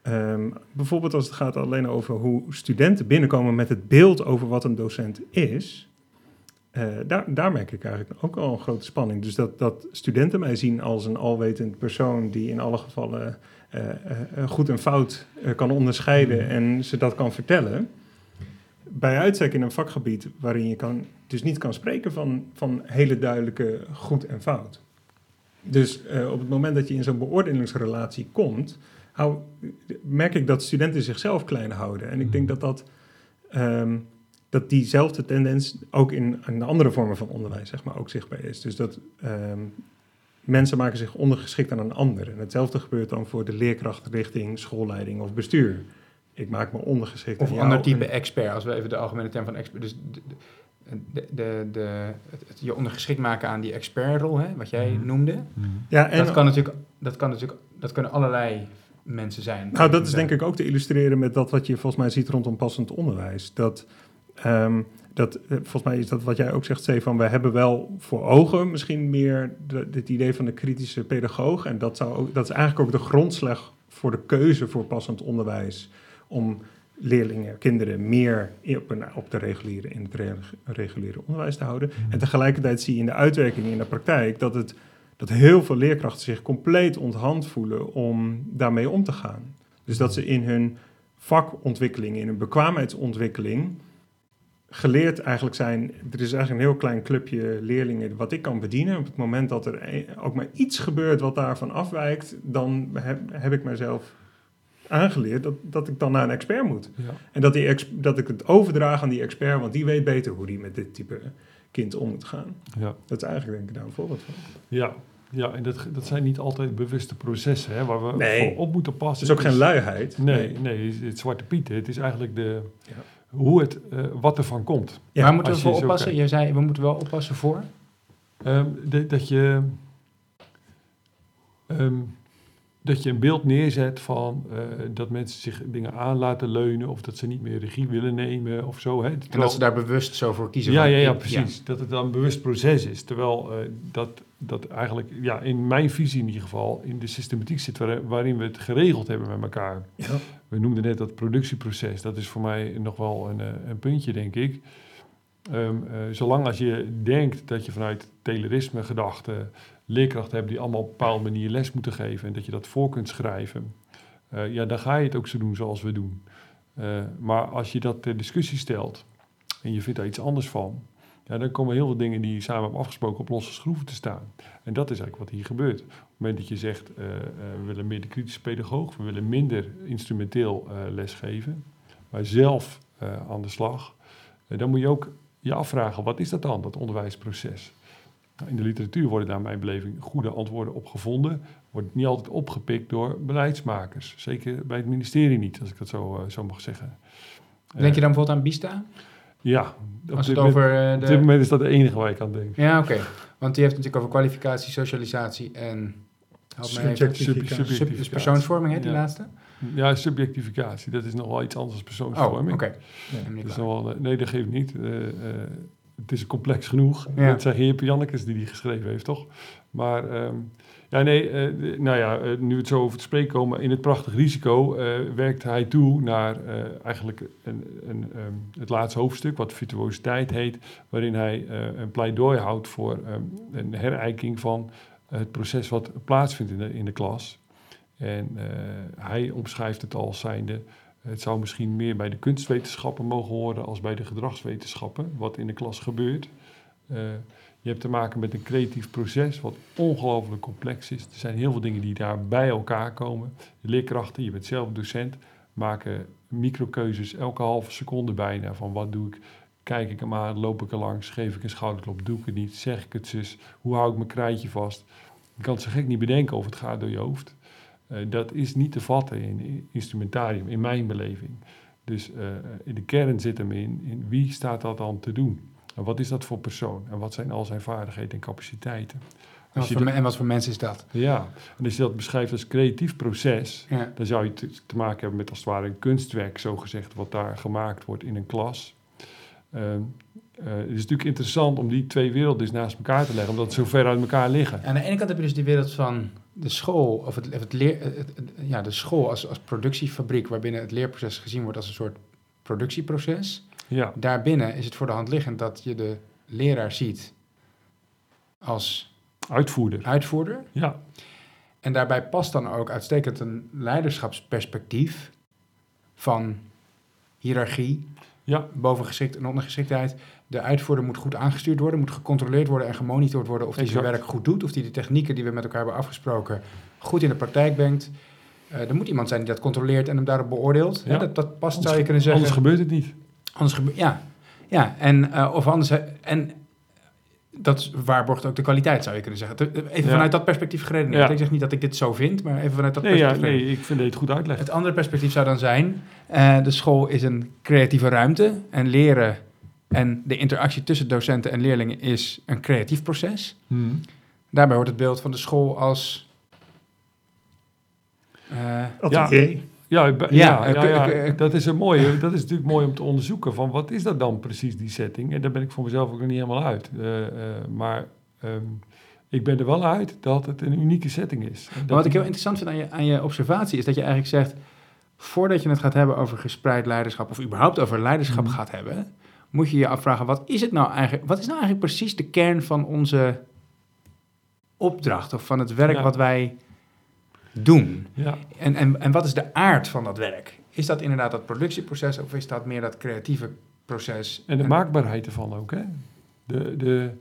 ehm, bijvoorbeeld als het gaat alleen over hoe studenten binnenkomen met het beeld over wat een docent is. eh, daar, daar merk ik eigenlijk ook al een grote spanning. Dus dat, dat studenten mij zien als een alwetend persoon die in alle gevallen goed en fout eh, kan onderscheiden en ze dat kan vertellen. Bij uitstek in een vakgebied waarin je kan, dus niet kan spreken van, van hele duidelijke goed en fout. Dus eh, op het moment dat je in zo'n beoordelingsrelatie komt, hou, merk ik dat studenten zichzelf klein houden. En ik denk dat dat, ehm, dat diezelfde tendens ook in, in andere vormen van onderwijs zeg maar, ook zichtbaar is. Dus dat ehm, mensen maken zich ondergeschikt aan een ander. En hetzelfde gebeurt dan voor de leerkracht richting schoolleiding of bestuur. Ik maak me ondergeschikt Of aan een jou ander type en- expert, als we even de algemene term van expert. Dus de, de, de, de, het, het je ondergeschikt maken aan die expertrol, hè, wat jij Mhm. noemde. Ja, en dat, kan natuurlijk, dat kan natuurlijk, dat kunnen allerlei mensen zijn. Nou, dat is denk ik ook te illustreren met dat wat je volgens mij ziet rondom passend onderwijs. Dat, ehm, dat eh, volgens mij is dat wat jij ook zegt, Stefan. We hebben wel voor ogen misschien meer het idee van de kritische pedagoog. En dat, zou ook, dat is eigenlijk ook de grondslag voor de keuze voor passend onderwijs. Om leerlingen, kinderen meer op, een, op de reguliere, in het re- reguliere onderwijs te houden. En tegelijkertijd zie je in de uitwerking in de praktijk dat, het, dat heel veel leerkrachten zich compleet onthand voelen om daarmee om te gaan. Dus dat ze in hun vakontwikkeling, in hun bekwaamheidsontwikkeling, geleerd eigenlijk zijn. Er is eigenlijk een heel klein clubje leerlingen wat ik kan bedienen. Op het moment dat er e- ook maar iets gebeurt wat daarvan afwijkt, dan heb, heb ik mezelf aangeleerd dat, dat ik dan naar een expert moet. Ja. En dat, die ex- dat ik het overdraag aan die expert, want die weet beter hoe die met dit type kind om moet gaan. Ja. Dat is eigenlijk denk ik daar een voorbeeld van. Ja, ja en dat, dat zijn niet altijd bewuste processen hè, waar we Nee. op moeten Het passen. is ook geen luiheid. Nee, nee, het zwarte pieten. Het is eigenlijk de, Ja. Hoe het, eh, wat er van komt. Ja, Waar moeten we zo oppassen? Je zei, we moeten wel oppassen voor. Ehm, de- dat, je, ehm, dat je een beeld neerzet van eh, dat mensen zich dingen aan laten leunen of dat ze niet meer regie willen nemen of zo. Hè. En dat ze daar bewust zo voor kiezen. ja, van, ja, ja, precies. Dat het dan een bewust proces is. Terwijl eh, dat, dat eigenlijk, ja, in mijn visie in ieder geval, in de systematiek zit waar- waarin we het geregeld hebben met elkaar. Ja. We noemden net dat productieproces. Dat is voor mij nog wel een, eh, een puntje, denk ik. Ehm, eh, zolang als je denkt dat je vanuit telerisme gedachten leerkrachten hebt die allemaal op een bepaalde manier les moeten geven en dat je dat voor kunt schrijven, eh, ja, dan ga je het ook zo doen zoals we doen. Maar als je dat ter discussie stelt en je vindt daar iets anders van, ja, dan komen heel veel dingen die je samen hebben afgesproken op losse schroeven te staan. En dat is eigenlijk wat hier gebeurt. Op het moment dat je zegt, eh, eh, we willen meer de kritische pedagoog, we willen minder instrumenteel eh, lesgeven, maar zelf aan de slag, dan moet je ook je afvragen, wat is dat dan, dat onderwijsproces? Nou, in de literatuur worden daar, mijn beleving, goede antwoorden op gevonden. Wordt niet altijd opgepikt door beleidsmakers. Zeker bij het ministerie niet, als ik dat zo, zo mag zeggen. Denk je dan bijvoorbeeld aan Bista? Ja. op Als dit het moment- over eh, Op dit de... moment is dat de enige waar ik aan denk. Ja, oké. Want die heeft het natuurlijk over kwalificatie, socialisatie en... Subjectificatie. Sub- Sub, dus persoonsvorming, hè, die Ja. laatste? Ja, subjectificatie. Dat is nog wel iets anders dan Oh, persoonsvorming. oké. Ja. Is waar. nog wel, nee, dat geeft niet. Eh, eh, het is complex genoeg. Ja. Dat zeggen Heer Jannekes die die geschreven heeft, toch? Maar ehm, ja, nee, eh, nou ja, eh, nu we het zo over te spreken komen, in het prachtig risico eh, werkt hij toe naar eigenlijk een, een, ehm, het laatste hoofdstuk, wat virtuositeit heet, waarin hij een pleidooi houdt voor ehm, een herijking van het proces wat plaatsvindt in de, in de klas. En hij omschrijft het als zijnde het zou misschien meer bij de kunstwetenschappen mogen horen als bij de gedragswetenschappen, wat in de klas gebeurt. Je hebt te maken met een creatief proces wat ongelooflijk complex is. Er zijn heel veel dingen die daar bij elkaar komen. De leerkrachten, je bent zelf docent, maken microkeuzes elke halve seconde bijna van wat doe ik. Kijk ik hem aan, loop ik er langs, geef ik een schouderklop, doe ik het niet, zeg ik het zus, hoe hou ik mijn krijtje vast. Je kan het zo gek niet bedenken of het gaat door je hoofd. Eh, dat is niet te vatten in instrumentarium, in mijn beleving. Dus eh, in de kern zit hem in, in wie staat dat dan te doen? En wat is dat voor persoon? En wat zijn al zijn vaardigheden en capaciteiten? En wat, je voor, de- me- en wat voor mens is dat? Ja, en als je dat beschrijft als creatief proces, Ja. dan zou je te, maken hebben met als het ware een kunstwerk, zo gezegd, wat daar gemaakt wordt in een klas. Ehm, eh, het is natuurlijk interessant om die twee werelden eens naast elkaar te leggen, omdat ze zo ver uit elkaar liggen. Aan de ene kant heb je dus die wereld van de school, of het, het leer, het- ja, de school als, als productiefabriek, waarbinnen het leerproces gezien wordt als een soort productieproces. Ja, Daarbinnen is het voor de hand liggend dat je de leraar ziet als uitvoerder. uitvoerder. Ja, En daarbij past dan ook uitstekend een leiderschapsperspectief van hiërarchie, ja, bovengeschikt en ondergeschiktheid. De uitvoerder moet goed aangestuurd worden, moet gecontroleerd worden en gemonitord worden of hij zijn werk goed doet, of hij de technieken die we met elkaar hebben afgesproken goed in de praktijk brengt. Eh, er moet iemand zijn die dat controleert en hem daarop beoordeelt. Ja. Hè, dat, dat past, Anders zou je kunnen zeggen. anders gebeurt het niet. Anders ja. ja, en eh, of anders. eh, En dat waarborgt ook de kwaliteit, zou je kunnen zeggen. Even Ja. vanuit dat perspectief geredeneerd. Ja. Ik zeg niet dat ik dit zo vind, maar even vanuit dat Nee, ja, perspectief. nee, ik vind dat het goed uitlegt. Het andere perspectief zou dan zijn: eh, de school is een creatieve ruimte en leren en de interactie tussen docenten en leerlingen is een creatief proces. Hmm. Daarbij hoort het beeld van de school als. eh, Atelier. Ja, Ja, ja, ja, dat is een mooie. Dat is natuurlijk mooi om te onderzoeken van wat is dat dan precies die setting. En daar ben ik voor mezelf ook nog niet helemaal uit. Eh, eh, maar ehm, ik ben er wel uit dat het een unieke setting is. Maar wat ik heel interessant vind aan je, aan je observatie is dat je eigenlijk zegt, voordat je het gaat hebben over gespreid leiderschap of überhaupt over leiderschap Mhm. gaat hebben, moet je je afvragen, wat is het nou eigenlijk, wat is nou eigenlijk precies de kern van onze opdracht of van het werk wat wij doen? Ja, En, en, en wat is de aard van dat werk? Is dat inderdaad dat productieproces of is dat meer dat creatieve proces? en de maakbaarheid ervan ook. Hè? De, de,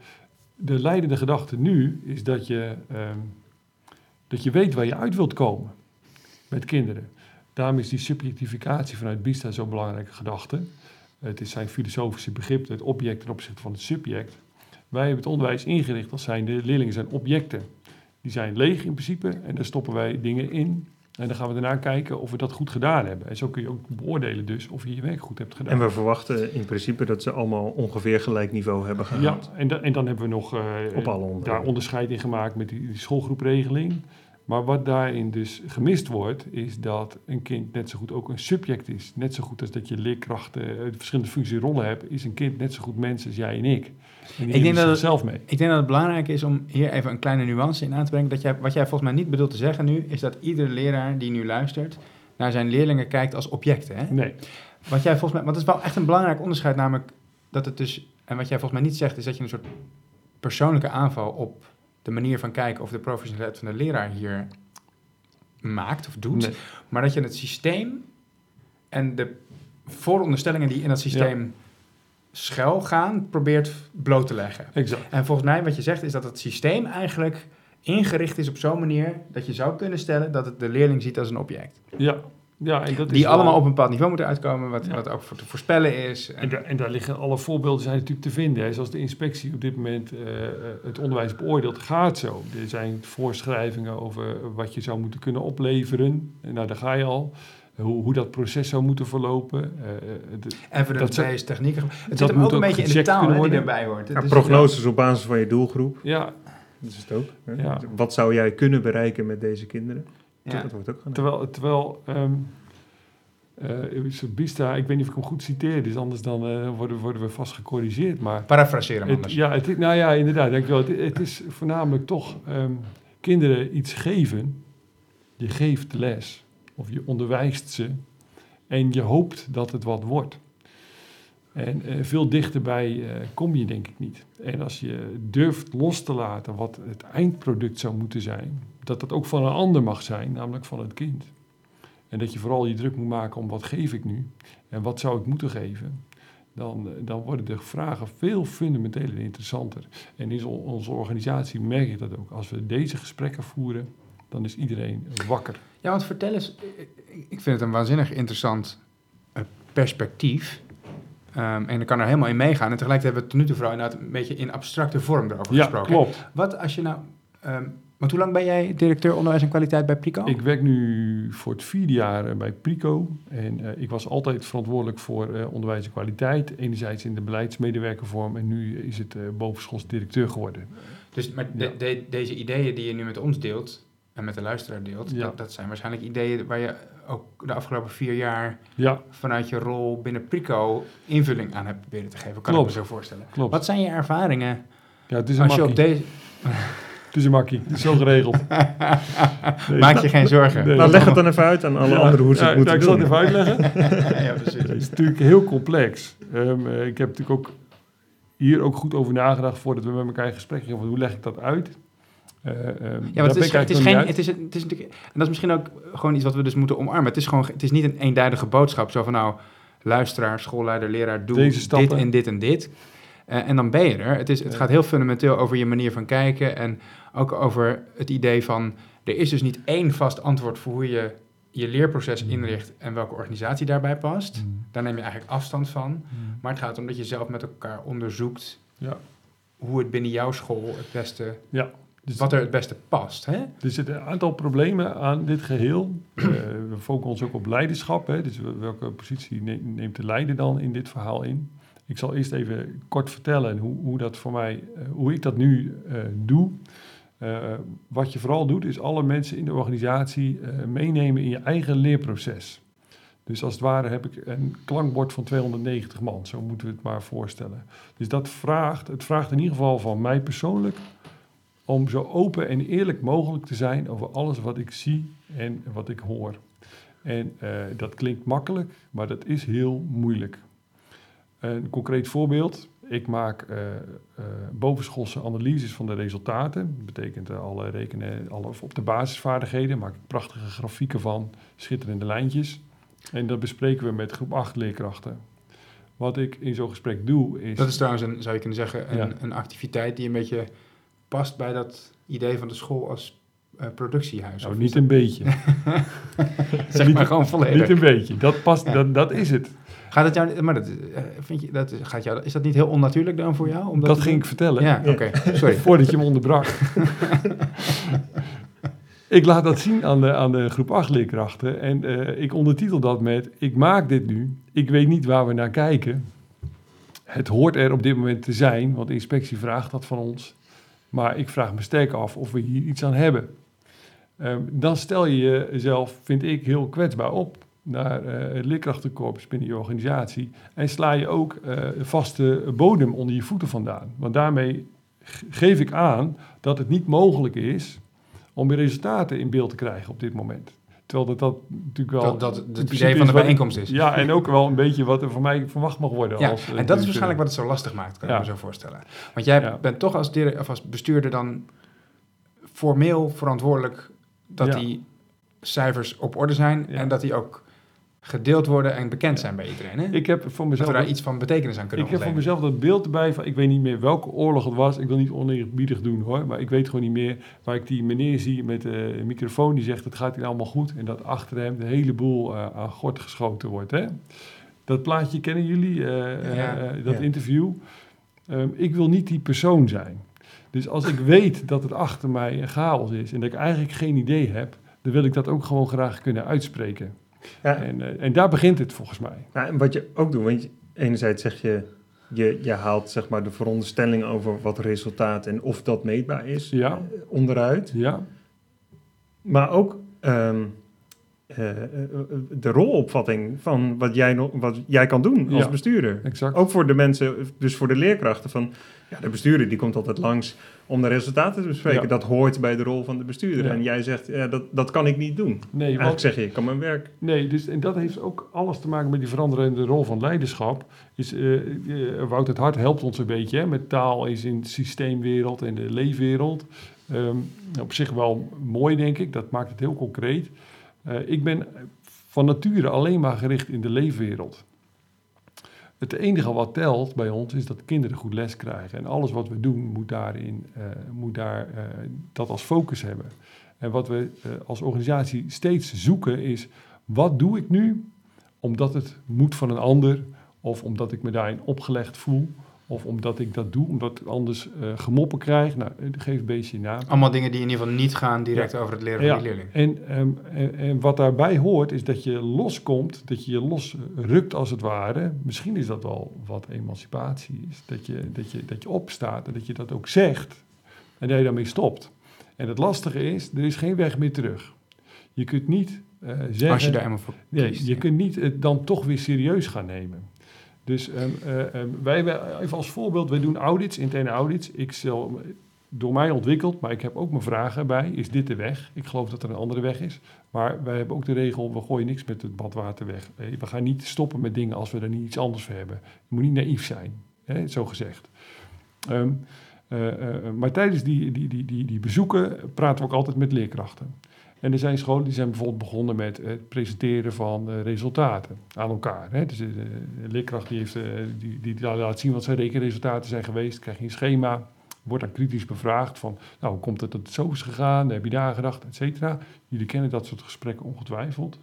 de leidende gedachte nu is dat je, ehm, dat je weet waar je uit wilt komen met kinderen. Daarom is die subjectificatie vanuit Bista zo'n belangrijke gedachte. Het is zijn filosofische begrip, het object ten opzichte van het subject. Wij hebben het onderwijs ingericht als zijn de leerlingen zijn objecten. Die zijn leeg in principe en daar stoppen wij dingen in. En dan gaan we daarna kijken of we dat goed gedaan hebben. En zo kun je ook beoordelen dus of je je werk goed hebt gedaan. En we verwachten in principe dat ze allemaal ongeveer gelijk niveau hebben ja, gehaald. en, da- en dan hebben we nog eh, Op alle daar onderscheid in gemaakt met die, die schoolgroepregeling. Maar wat daarin dus gemist wordt, is dat een kind net zo goed ook een subject is. Net zo goed als dat je leerkrachten, eh, verschillende functies en rollen hebt, is een kind net zo goed mens als jij en ik. En die denk dat het- zichzelf mee. Ik denk dat het belangrijk is om hier even een kleine nuance in aan te brengen. Dat jij, wat jij volgens mij niet bedoelt te zeggen nu, is dat iedere leraar die nu luistert naar zijn leerlingen kijkt als objecten. Hè? Nee, Wat jij volgens mij, want het is wel echt een belangrijk onderscheid, namelijk dat het dus, en wat jij volgens mij niet zegt, is dat je een soort persoonlijke aanval op de manier van kijken of de professionaliteit van de leraar hier maakt of doet, nee. maar dat je het systeem en de vooronderstellingen die in dat systeem schuil gaan, probeert bloot te leggen. exact. En volgens mij wat je zegt is dat het systeem eigenlijk ingericht is op zo'n manier dat je zou kunnen stellen dat het de leerling ziet als een object. Ja, ja en dat is Die wel- allemaal op een bepaald niveau moeten uitkomen, wat, Ja. wat ook voor te voorspellen is. En, daar- en daar liggen alle voorbeelden zijn natuurlijk te vinden. Hè. Zoals de inspectie op dit moment eh, eh, het onderwijs beoordeelt, gaat zo. Er zijn voorschrijvingen over wat je zou moeten kunnen opleveren. En nou, daar ga je al. Hoe, hoe dat proces zou moeten verlopen. Eh, eh, de- Evidence-based technieken. Het zit hem ook een beetje in de taal hè, die erbij hoort. Ja, is- prognoses op basis van je doelgroep, ja, dat is het ook. hè. Ja. Wat zou jij kunnen bereiken met deze kinderen? Ja. Dat wordt ook gedaan. terwijl, terwijl ehm eh, Bista, ik weet niet of ik hem goed citeer, dus anders dan eh, worden, worden we vast gecorrigeerd. Maar Parafraseren hem Het, anders. ja, het, nou ja, inderdaad. Dankjewel. Het, het is voornamelijk toch ehm, kinderen iets geven. Je geeft les of je onderwijst ze en je hoopt dat het wat wordt. En eh, veel dichterbij eh, kom je denk ik niet. En als je durft los te laten wat het eindproduct zou moeten zijn, dat dat ook van een ander mag zijn, namelijk van het kind. En dat je vooral je druk moet maken om wat geef ik nu en wat zou ik moeten geven dan, eh, dan worden de vragen veel fundamenteler en interessanter. En in onze organisatie merk ik dat ook. Als we deze gesprekken voeren, dan is iedereen wakker. Ja, want vertel eens, eh, ik vind het een waanzinnig interessant eh, perspectief. Ehm, en ik kan er helemaal in meegaan. En tegelijkertijd hebben we het tot nu toe vooral inderdaad een beetje in abstracte vorm erover Ja, gesproken. klopt. Wat als je nou... ehm, want hoe lang ben jij directeur onderwijs en kwaliteit bij Prico? Ik werk nu voor het vierde jaar eh, bij Prico. En eh, ik was altijd verantwoordelijk voor eh, onderwijs en kwaliteit. Enerzijds in de beleidsmedewerkervorm. En nu is het eh bovenschools directeur geworden. Dus maar de- Ja. de- deze ideeën die je nu met ons deelt en met de luisteraar deelt, Ja. dat, dat zijn waarschijnlijk ideeën waar je ook de afgelopen vier jaar Ja, vanuit je rol binnen Prico invulling aan hebt proberen te geven. Kan Klopt. ik me zo voorstellen. klopt. Wat zijn je ervaringen Ja, het is een als je op deze... Het is een makkie. Het is zo geregeld. Nee, Maak je geen zorgen. Nee. Nou, leg het dan even uit aan alle Ja, anderen hoe ze het ja, moeten nou, doen. Ik zal het even uitleggen. ja, precies. Het is natuurlijk heel complex. Ehm, eh, ik heb natuurlijk ook hier ook goed over nagedacht voordat we met elkaar in gesprek gingen. van Hoe leg ik dat uit? Eh, ehm, Ja, want het is, het is geen, het is, het is natuurlijk, en dat is misschien ook gewoon iets wat we dus moeten omarmen. Het is gewoon, het is niet een eenduidige boodschap, zo van nou, luisteraar, schoolleider, leraar, doe dit en dit en dit. Eh, en dan ben je er. Het, is, het gaat heel fundamenteel over je manier van kijken en ook over het idee van, er is dus niet één vast antwoord voor hoe je je leerproces Mm. inricht en welke organisatie daarbij past. Mm, Daar neem je eigenlijk afstand van. mm. Maar het gaat om dat je zelf met elkaar onderzoekt Ja. hoe het binnen jouw school het beste, Ja. Dus wat er het beste past. Hè? er zitten een aantal problemen aan dit geheel. Eh, we focussen ons ook op leiderschap. Hè? Dus wel- welke positie ne- neemt de leider dan in dit verhaal in? Ik zal eerst even kort vertellen hoe, hoe, dat voor mij, eh, hoe ik dat nu eh, doe. Eh, wat je vooral doet, is alle mensen in de organisatie meenemen in je eigen leerproces. Dus als het ware heb ik een klankbord van 290 man, zo moeten we het maar voorstellen. Dus dat vraagt, het vraagt in ieder geval van mij persoonlijk om zo open en eerlijk mogelijk te zijn over alles wat ik zie en wat ik hoor. En dat klinkt makkelijk, maar dat is heel moeilijk. Een concreet voorbeeld. Ik maak eh, bovenschoolse analyses van de resultaten. Dat betekent eh, alle rekenen, alle, op de basisvaardigheden. Maak ik prachtige grafieken van, schitterende lijntjes. En dat bespreken we met groep 8 leerkrachten. Wat ik in zo'n gesprek doe is... Dat is trouwens, een, zou je kunnen zeggen, een, Ja. een activiteit die een beetje past bij dat idee van de school als eh, productiehuis. nou, niet een beetje. zeg niet- maar gewoon volledig. Niet een beetje. Dat, past, dat, dat is het. Gaat het jou, maar dat, eh, vind je, dat, gaat jou, is dat niet heel onnatuurlijk dan voor jou? om Dat ging ik vertellen. Ja, Ja. oké. Sorry. Voordat je me onderbrak. ik laat dat zien aan de, aan de groep 8 leerkrachten. En eh, ik ondertitel dat met... Ik maak dit nu. Ik weet niet waar we naar kijken. Het hoort er op dit moment te zijn. Want de inspectie vraagt dat van ons. Maar ik vraag me sterk af of we hier iets aan hebben. Ehm, dan stel je jezelf, vind ik, heel kwetsbaar op naar eh, het leerkrachtenkorps binnen je organisatie. En sla je ook eh, een vaste bodem onder je voeten vandaan. Want daarmee geef ik aan dat het niet mogelijk is om weer resultaten in beeld te krijgen op dit moment. Terwijl dat, dat natuurlijk wel... Dat, dat het idee van de bijeenkomst is. Ja, en ook wel een beetje wat er van mij verwacht mag worden. Ja, als, eh, en dat is waarschijnlijk wat het zo lastig maakt, kan Ja. ik me zo voorstellen. Want jij Ja. bent toch als, of als bestuurder dan formeel verantwoordelijk dat Ja. die cijfers op orde zijn en dat die ook gedeeld worden en bekend zijn bij iedereen. Hè? Ik heb voor dat mezelf... we daar iets van betekenis aan kunnen Ik heb voor mezelf dat beeld erbij van, ik weet niet meer welke oorlog het was. Ik wil niet oneerbiedig doen hoor, maar ik weet gewoon niet meer waar ik die meneer zie met de microfoon die zegt het gaat hier allemaal goed. En dat achter hem de hele boel eh, aan gort geschoten wordt. Hè? Dat plaatje kennen jullie, eh, Ja. eh, dat Ja. interview. Ehm, ik wil niet die persoon zijn. Dus als ik weet dat het achter mij een chaos is en dat ik eigenlijk geen idee heb, dan wil ik dat ook gewoon graag kunnen uitspreken. Ja, En, eh, en daar begint het volgens mij. Nou, en wat je ook doet, want je- enerzijds zeg je, je, je haalt zeg maar de veronderstelling over wat resultaat en of dat meetbaar is Ja. eh, onderuit. Ja, Maar ook ehm, eh, de rolopvatting van wat jij, nog, wat jij kan doen als Ja. bestuurder. exact. Ook voor de mensen, dus voor de leerkrachten van, ja, de bestuurder die komt altijd langs om de resultaten te bespreken. Ja. Dat hoort bij de rol van de bestuurder. Ja. En jij zegt, ja, dat, dat kan ik niet doen. Nee, Eigenlijk want, zeg je, ik kan mijn werk. nee dus, en dat heeft ook alles te maken met die veranderende rol van leiderschap. Is, eh eh, Wout het Hart helpt ons een beetje hè, met taal is in de systeemwereld en de leefwereld. Ehm, op zich wel mooi, denk ik. Dat maakt het heel concreet. Eh, ik ben van nature alleen maar gericht in de leefwereld. Het enige wat telt bij ons is dat kinderen goed les krijgen. En alles wat we doen moet, daarin, eh, moet daar, eh, dat als focus hebben. En wat we eh, als organisatie steeds zoeken is... wat doe ik nu omdat het moet van een ander... of omdat ik me daarin opgelegd voel... of omdat ik dat doe omdat ik anders eh, gemoppen krijg. Nou, eh, geef een beetje naam. Allemaal dingen die in ieder geval niet gaan direct over het leren van Ja. die leerling. En, ehm, en, en wat daarbij hoort is dat je loskomt, dat je je losrukt als het ware. Misschien is dat wel wat emancipatie is. Dat je, dat, je, dat je opstaat en dat je dat ook zegt en dat je daarmee stopt. En het lastige is, er is geen weg meer terug. Je kunt niet eh, zeggen... Als je daar eenmaal voor Nee, je kunt niet het dan toch weer serieus gaan nemen. Dus ehm, eh, ehm, wij even als voorbeeld, wij doen audits, interne audits. Ik door mij ontwikkeld, maar ik heb ook mijn vragen bij. Is dit de weg? Ik geloof dat er een andere weg is. Maar wij hebben ook de regel, we gooien niks met het badwater weg. Eh, We gaan niet stoppen met dingen als we er niet iets anders voor hebben. Je moet niet naïef zijn, hè, zo gezegd. Ehm, eh, maar tijdens die, die, die, die bezoeken praten we ook altijd met leerkrachten. En er zijn scholen die zijn bijvoorbeeld begonnen met het presenteren van eh, resultaten aan elkaar. Hè. Dus, eh, de leerkracht die, heeft, eh, die, die laat zien wat zijn rekenresultaten zijn geweest, krijg je een schema, wordt dan kritisch bevraagd van, nou, hoe komt het dat het zo is gegaan, heb je daar gedacht, et cetera. Jullie kennen dat soort gesprekken ongetwijfeld.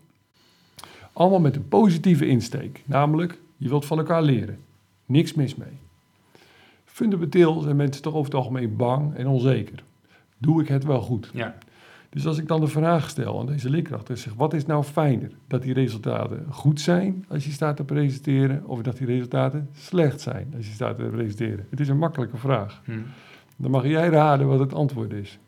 Allemaal met een positieve insteek, namelijk, je wilt van elkaar leren. Niks mis mee. Fundamenteel zijn mensen toch over het algemeen bang en onzeker. Doe ik het wel goed? Ja. Dus als ik dan de vraag stel aan deze leerkracht en zeg, wat is nou fijner? Dat die resultaten goed zijn als je staat te presenteren, of dat die resultaten slecht zijn als je staat te presenteren? Het is een makkelijke vraag. Hm. Dan mag jij raden wat het antwoord is.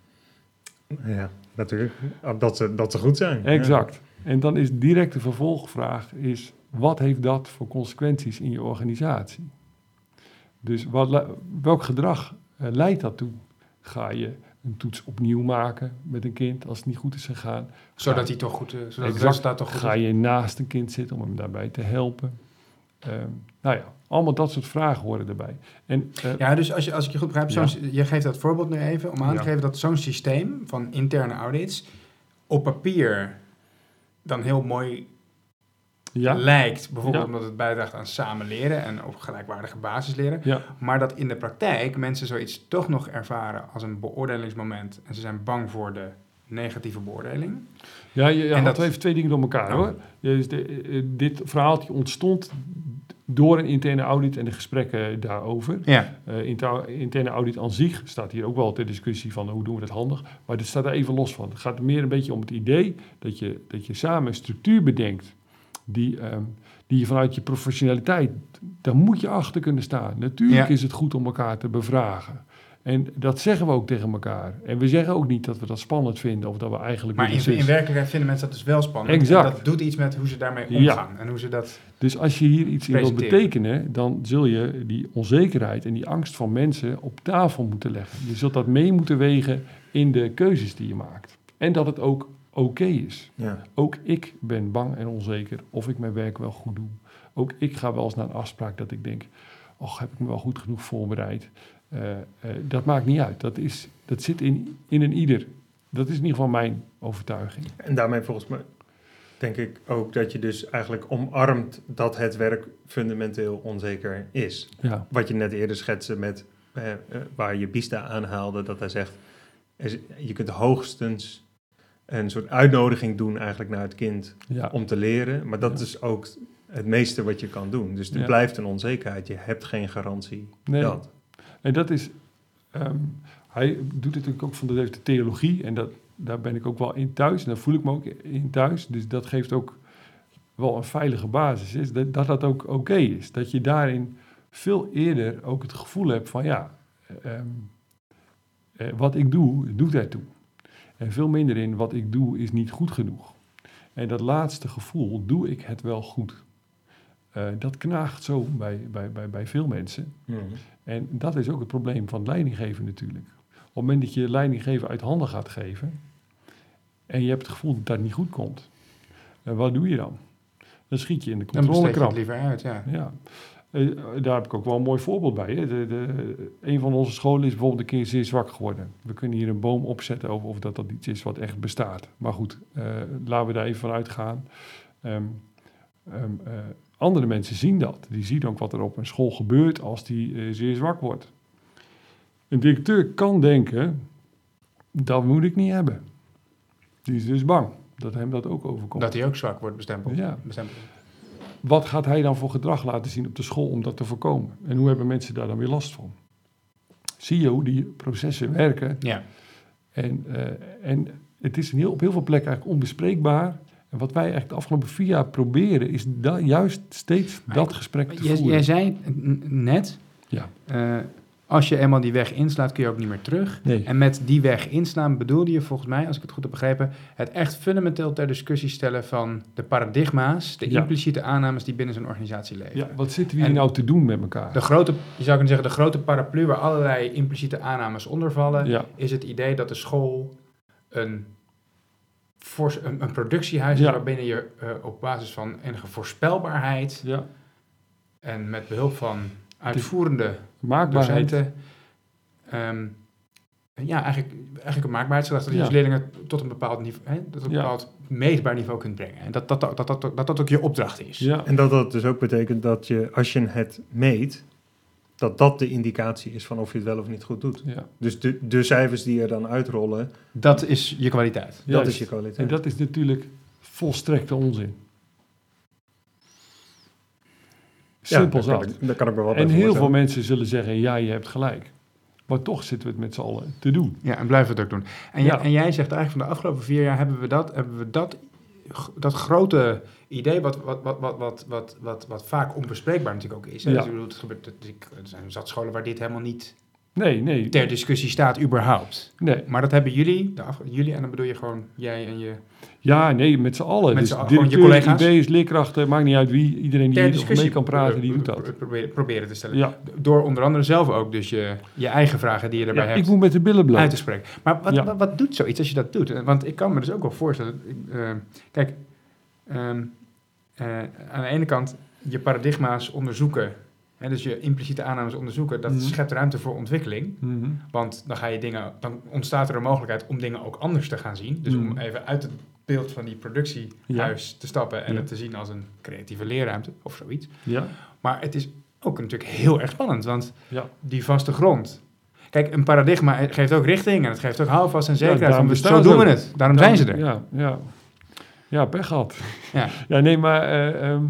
Ja, natuurlijk. Dat ze, dat ze goed zijn. Exact. En dan is direct de vervolgvraag is, wat heeft dat voor consequenties in je organisatie? Dus wat, welk gedrag eh, leidt dat toe? Ga je een toets opnieuw maken met een kind als het niet goed is gegaan? Zodat hij toch goed, eh, zodat het resultaat toch goed Ga je naast een kind zitten om hem daarbij te helpen? Ehm, nou ja, allemaal dat soort vragen horen erbij. En, eh, Ja, dus als, je, als ik je goed begrijp, Ja. je geeft dat voorbeeld nu even om aan te geven dat zo'n systeem van interne audits op papier dan heel mooi ja, lijkt. Bijvoorbeeld Ja. omdat het bijdraagt aan samen leren en op gelijkwaardige basis leren. ja, Maar dat in de praktijk mensen zoiets toch nog ervaren als een beoordelingsmoment. En ze zijn bang voor de negatieve beoordeling. ja, je, je En had dat- even twee dingen door elkaar hoor. Dus de, eh, dit verhaaltje ontstond door een interne audit en de gesprekken daarover. Ja, Eh, inter- interne audit aan zich staat hier ook wel ter discussie van hoe doen we dat handig. Maar dit staat er even los van. Het gaat meer een beetje om het idee dat je, dat je samen een structuur bedenkt die, ehm, die je vanuit je professionaliteit, daar moet je achter kunnen staan. Natuurlijk Ja. is het goed om elkaar te bevragen. En dat zeggen we ook tegen elkaar. En we zeggen ook niet dat we dat spannend vinden of dat we eigenlijk... maar in, in werkelijkheid vinden mensen dat dus wel spannend. Exact. En dat doet iets met hoe ze daarmee Ja. omgaan. En hoe ze dat... Dus als je hier iets in wilt betekenen, dan zul je die onzekerheid en die angst van mensen op tafel moeten leggen. Je zult dat mee moeten wegen in de keuzes die je maakt. En dat het ook oké is. Ja. Ook ik ben bang en onzeker of ik mijn werk wel goed doe. Ook ik ga wel eens naar een afspraak dat ik denk, och, heb ik me wel goed genoeg voorbereid? Eh, eh, dat maakt niet uit. Dat, is, dat zit in, in een ieder. Dat is in ieder geval mijn overtuiging. En daarmee volgens mij denk ik ook dat je dus eigenlijk omarmt dat het werk fundamenteel onzeker is. Ja, Wat je net eerder schetste met eh, waar je Bista aanhaalde, dat hij zegt, je kunt hoogstens een soort uitnodiging doen eigenlijk naar het kind ja. om te leren, maar dat Ja. is ook het meeste wat je kan doen. Dus er Ja. blijft een onzekerheid, je hebt geen garantie Nee. dat. En dat is, ehm, hij doet het natuurlijk ook van de, de theologie en dat, daar ben ik ook wel in thuis en daar voel ik me ook in thuis. Dus dat geeft ook wel een veilige basis, is dat dat, dat ook oké is. Dat je daarin veel eerder ook het gevoel hebt van ja, ehm, eh, wat ik doe, doet ertoe. En veel minder in wat ik doe is niet goed genoeg. En dat laatste gevoel, doe ik het wel goed? Eh, dat knaagt zo bij, bij, bij, bij veel mensen. En dat is ook het probleem van leidinggeven natuurlijk. Op het moment dat je leidinggeven uit handen gaat geven en je hebt het gevoel dat dat niet goed komt, en wat doe je dan? Dan schiet je in de Dan besteed je het controlekramp. liever uit, ja. Ja. Eh, daar heb ik ook wel een mooi voorbeeld bij. Hè. De, de, een van onze scholen is bijvoorbeeld een keer zeer zwak geworden. We kunnen hier een boom opzetten over of dat, dat iets is wat echt bestaat. Maar goed, eh, laten we daar even van uitgaan. Ehm, ehm, eh, andere mensen zien dat. Die zien ook wat er op een school gebeurt als die zeer zwak wordt. Een directeur kan denken, dat moet ik niet hebben. Die is dus bang dat hem dat ook overkomt. Dat hij ook zwak wordt bestempeld. Ja. bestempeld. Wat gaat hij dan voor gedrag laten zien op de school om dat te voorkomen? En hoe hebben mensen daar dan weer last van? Zie je hoe die processen werken? Ja. En, eh, en het is heel, op heel veel plekken eigenlijk onbespreekbaar. En wat wij eigenlijk de afgelopen vier jaar proberen, is da- juist steeds Maar dat gesprek te Jij, voeren. jij zei net, Ja. eh, als je eenmaal die weg inslaat, kun je ook niet meer terug. Nee. En met die weg inslaan bedoelde je volgens mij, als ik het goed heb begrepen, het echt fundamenteel ter discussie stellen van de paradigma's, de Ja. impliciete aannames die binnen zo'n organisatie leven. ja, wat zitten we hier En- nou te doen met elkaar? De grote, je zou kunnen zeggen, de grote paraplu waar allerlei impliciete aannames onder vallen, ja, is het idee dat de school een, een, een productiehuis Ja. is waarbinnen je eh, op basis van enige voorspelbaarheid ja. en met behulp van uitvoerende Maakbaarheid. docenten, ehm, ja, eigenlijk, eigenlijk een maakbaarheidsgedachte, dat je Ja. dus leerlingen tot een bepaald niveau, hè, tot een Ja. bepaald meetbaar niveau kunt brengen. En dat dat, dat, dat, dat, dat, dat ook je opdracht is. Ja, En dat dat dus ook betekent dat je, als je het meet, dat dat de indicatie is van of je het wel of niet goed doet. ja. Dus de, de cijfers die er dan uitrollen, Dat is je kwaliteit. dat Juist. is je kwaliteit. En dat is natuurlijk volstrekte onzin. Ja, Simpel kan zat. ik- kan ik me wel bij En heel veel mensen zullen zeggen, ja, je hebt gelijk. Maar toch zitten we het met z'n allen te doen. Ja, en blijven we het ook doen. En, Ja. jij, en jij zegt eigenlijk van de afgelopen vier jaar hebben we dat, hebben we dat, dat grote idee, wat, wat, wat, wat, wat, wat, wat, wat vaak onbespreekbaar natuurlijk ook is. Hè? Ja. Dus ik bedoel, het gebeurt, er zijn zat scholen waar dit helemaal niet Nee, nee. ter discussie staat, überhaupt. nee. Maar dat hebben jullie, de af, jullie en dan bedoel je gewoon jij en je... Ja, nee, met z'n allen. Met dus je collega's? IB's, leerkrachten, maakt niet uit wie. Iedereen die hier mee kan praten, die doet dat. Proberen, te stellen. Ja, Door onder andere zelf ook dus je, je eigen vragen die je erbij ja hebt ik moet met de billen uit bloot. te spreken. Maar wat, Ja. wat, wat doet zoiets als je dat doet? Want ik kan me dus ook wel voorstellen... eh, kijk, ehm, eh, aan de ene kant je paradigma's onderzoeken... Hè, dus je impliciete aannames onderzoeken... dat Mhm. schept ruimte voor ontwikkeling. Mhm. Want dan, ga je dingen, dan ontstaat er een mogelijkheid om dingen ook anders te gaan zien. Dus om Mhm. even uit het beeld van die productiehuis te stappen... en Ja. het te zien als een creatieve leerruimte of zoiets. Ja, Maar het is ook natuurlijk heel erg spannend, want ja. die vaste grond. Kijk, een paradigma geeft ook richting en het geeft ook houvast en zekerheid. van, bestaan zo doen we het. Daarom zijn ze er. Ja, ja. Ja, pech gehad. Ja. Ja, nee, maar... eh, ehm,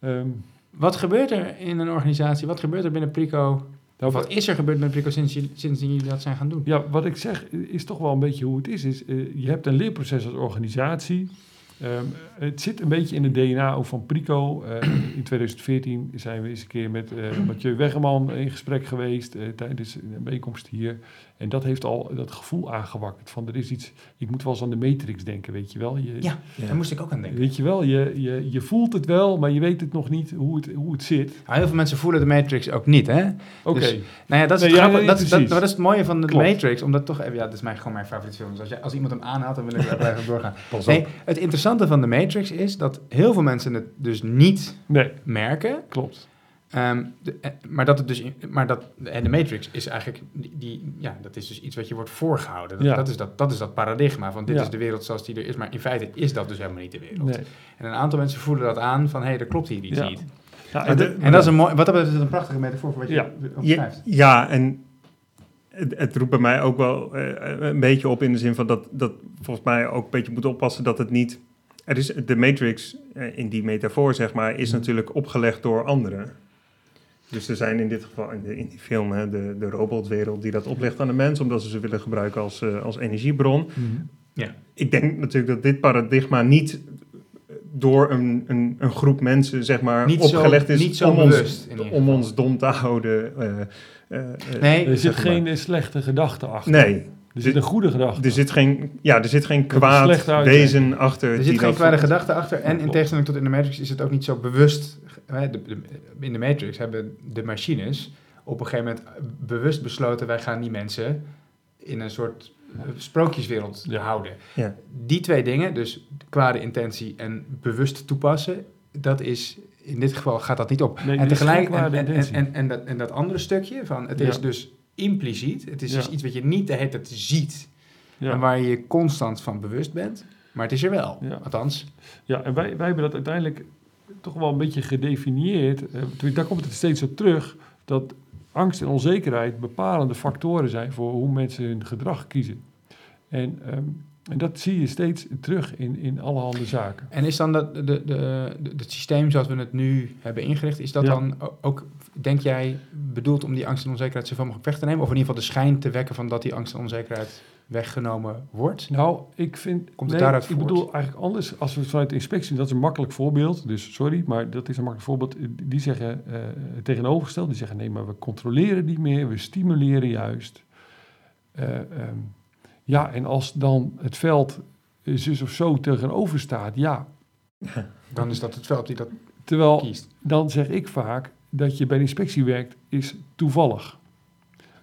ehm, Wat gebeurt er in een organisatie? Wat gebeurt er binnen Prico? Nou, wat is er gebeurd met Prico sinds, sinds jullie dat zijn gaan doen? Ja, wat ik zeg is toch wel een beetje hoe het is. is eh, je hebt een leerproces als organisatie. Ehm, het zit een beetje in het DNA ook van Prico. Eh, in 2014 zijn we eens een keer met eh Mathieu Weggeman in gesprek geweest tijdens een bijeenkomst hier. En dat heeft al dat gevoel aangewakkerd van er is iets... Ik moet wel eens aan de Matrix denken, weet je wel. Je, Ja, Ja. daar moest ik ook aan denken. Weet je wel, je, je, je voelt het wel, maar je weet het nog niet hoe het, hoe het zit. Nou, heel veel mensen voelen de Matrix ook niet, hè? Oké, Dus- Nou ja, dat is, Nee, het, ja, grappige- nee, dat, is- dat, is het mooie van de Klopt. Matrix. Omdat toch ja, dat is mijn, gewoon mijn favoriete film. Dus als, je, als iemand hem aanhaalt, dan wil ik er blijven doorgaan. Pas op. Nee, het interessante van de Matrix is dat heel veel mensen het dus niet nee, merken. klopt. Ehm, de- eh, maar dat het dus, maar dat, en de Matrix is eigenlijk, die, die- ja, dat is dus iets wat je wordt voorgehouden. Dat, Ja. dat, is, dat, dat is dat paradigma van dit Ja. is de wereld zoals die er is. Maar in feite is dat dus helemaal niet de wereld. Nee. En een aantal mensen voelen dat aan van, hé, hey, er klopt hier iets Ja. niet. En de- En dat is een mooi, wat dat is het een prachtige metafoor voor wat je omschrijft. ja, en het, het roept bij mij ook wel eh, een beetje op in de zin van dat, dat volgens mij ook een beetje moet oppassen dat het niet... Er is, de Matrix eh, in die metafoor, zeg maar, is Mhm. natuurlijk opgelegd door anderen. Dus er zijn in dit geval, in, de, in die film, hè, de, de robotwereld die dat oplegt aan de mens, omdat ze ze willen gebruiken als, eh, als energiebron. Mhm. Ik denk natuurlijk dat dit paradigma niet door een, een, een groep mensen, zeg maar, Niet zo- opgelegd is niet zo om, bewust, ons, om ons dom te houden. eh, eh, Nee, Er zit maar. geen slechte gedachte achter. Nee, Er zit een goede gedachte. er zit geen, ja, er zit geen kwaad wezen achter. Er zit geen kwade gedachte achter. En in tegenstelling tot in de Matrix is het ook niet zo bewust. Hè, de- de- In de Matrix hebben de machines op een gegeven moment bewust besloten... wij gaan die mensen in een soort eh, sprookjeswereld Ja. houden. Ja. Die twee dingen, dus kwade intentie en bewust toepassen... dat is, in dit geval gaat dat niet op. Nee, en tegelijk, en, en, en, intentie. en, en dat, en dat andere stukje van... het Ja. is dus impliciet. Het is Ja. dus iets wat je niet de hele tijd ziet... Ja. en waar je je constant van bewust bent... maar het is er wel. Ja. Althans, Ja, en wij, wij hebben dat uiteindelijk toch wel een beetje gedefinieerd. Eh, daar komt het steeds op terug dat angst en onzekerheid bepalende factoren zijn voor hoe mensen hun gedrag kiezen. En, ehm, en dat zie je steeds terug in, in allerhande zaken. En is dan dat, de, de, de, het systeem zoals we het nu hebben ingericht, is dat Ja. dan ook, denk jij, bedoeld om die angst en onzekerheid zoveel mogelijk weg te nemen? Of in ieder geval de schijn te wekken van dat die angst en onzekerheid weggenomen wordt? Nou, ik vind. Komt het nee, daaruit Ik bedoel eigenlijk anders. Als we vanuit de inspectie, dat is een makkelijk voorbeeld. Dus sorry, maar dat is een makkelijk voorbeeld. Die zeggen het tegenovergesteld. Die zeggen nee, maar we controleren niet meer, we stimuleren juist. Eh, ehm, ja, en als dan het veld zus of zo tegenover staat, ja. Dan is dat het veld die dat Terwijl kiest. dan zeg ik vaak dat je bij de inspectie werkt, is toevallig.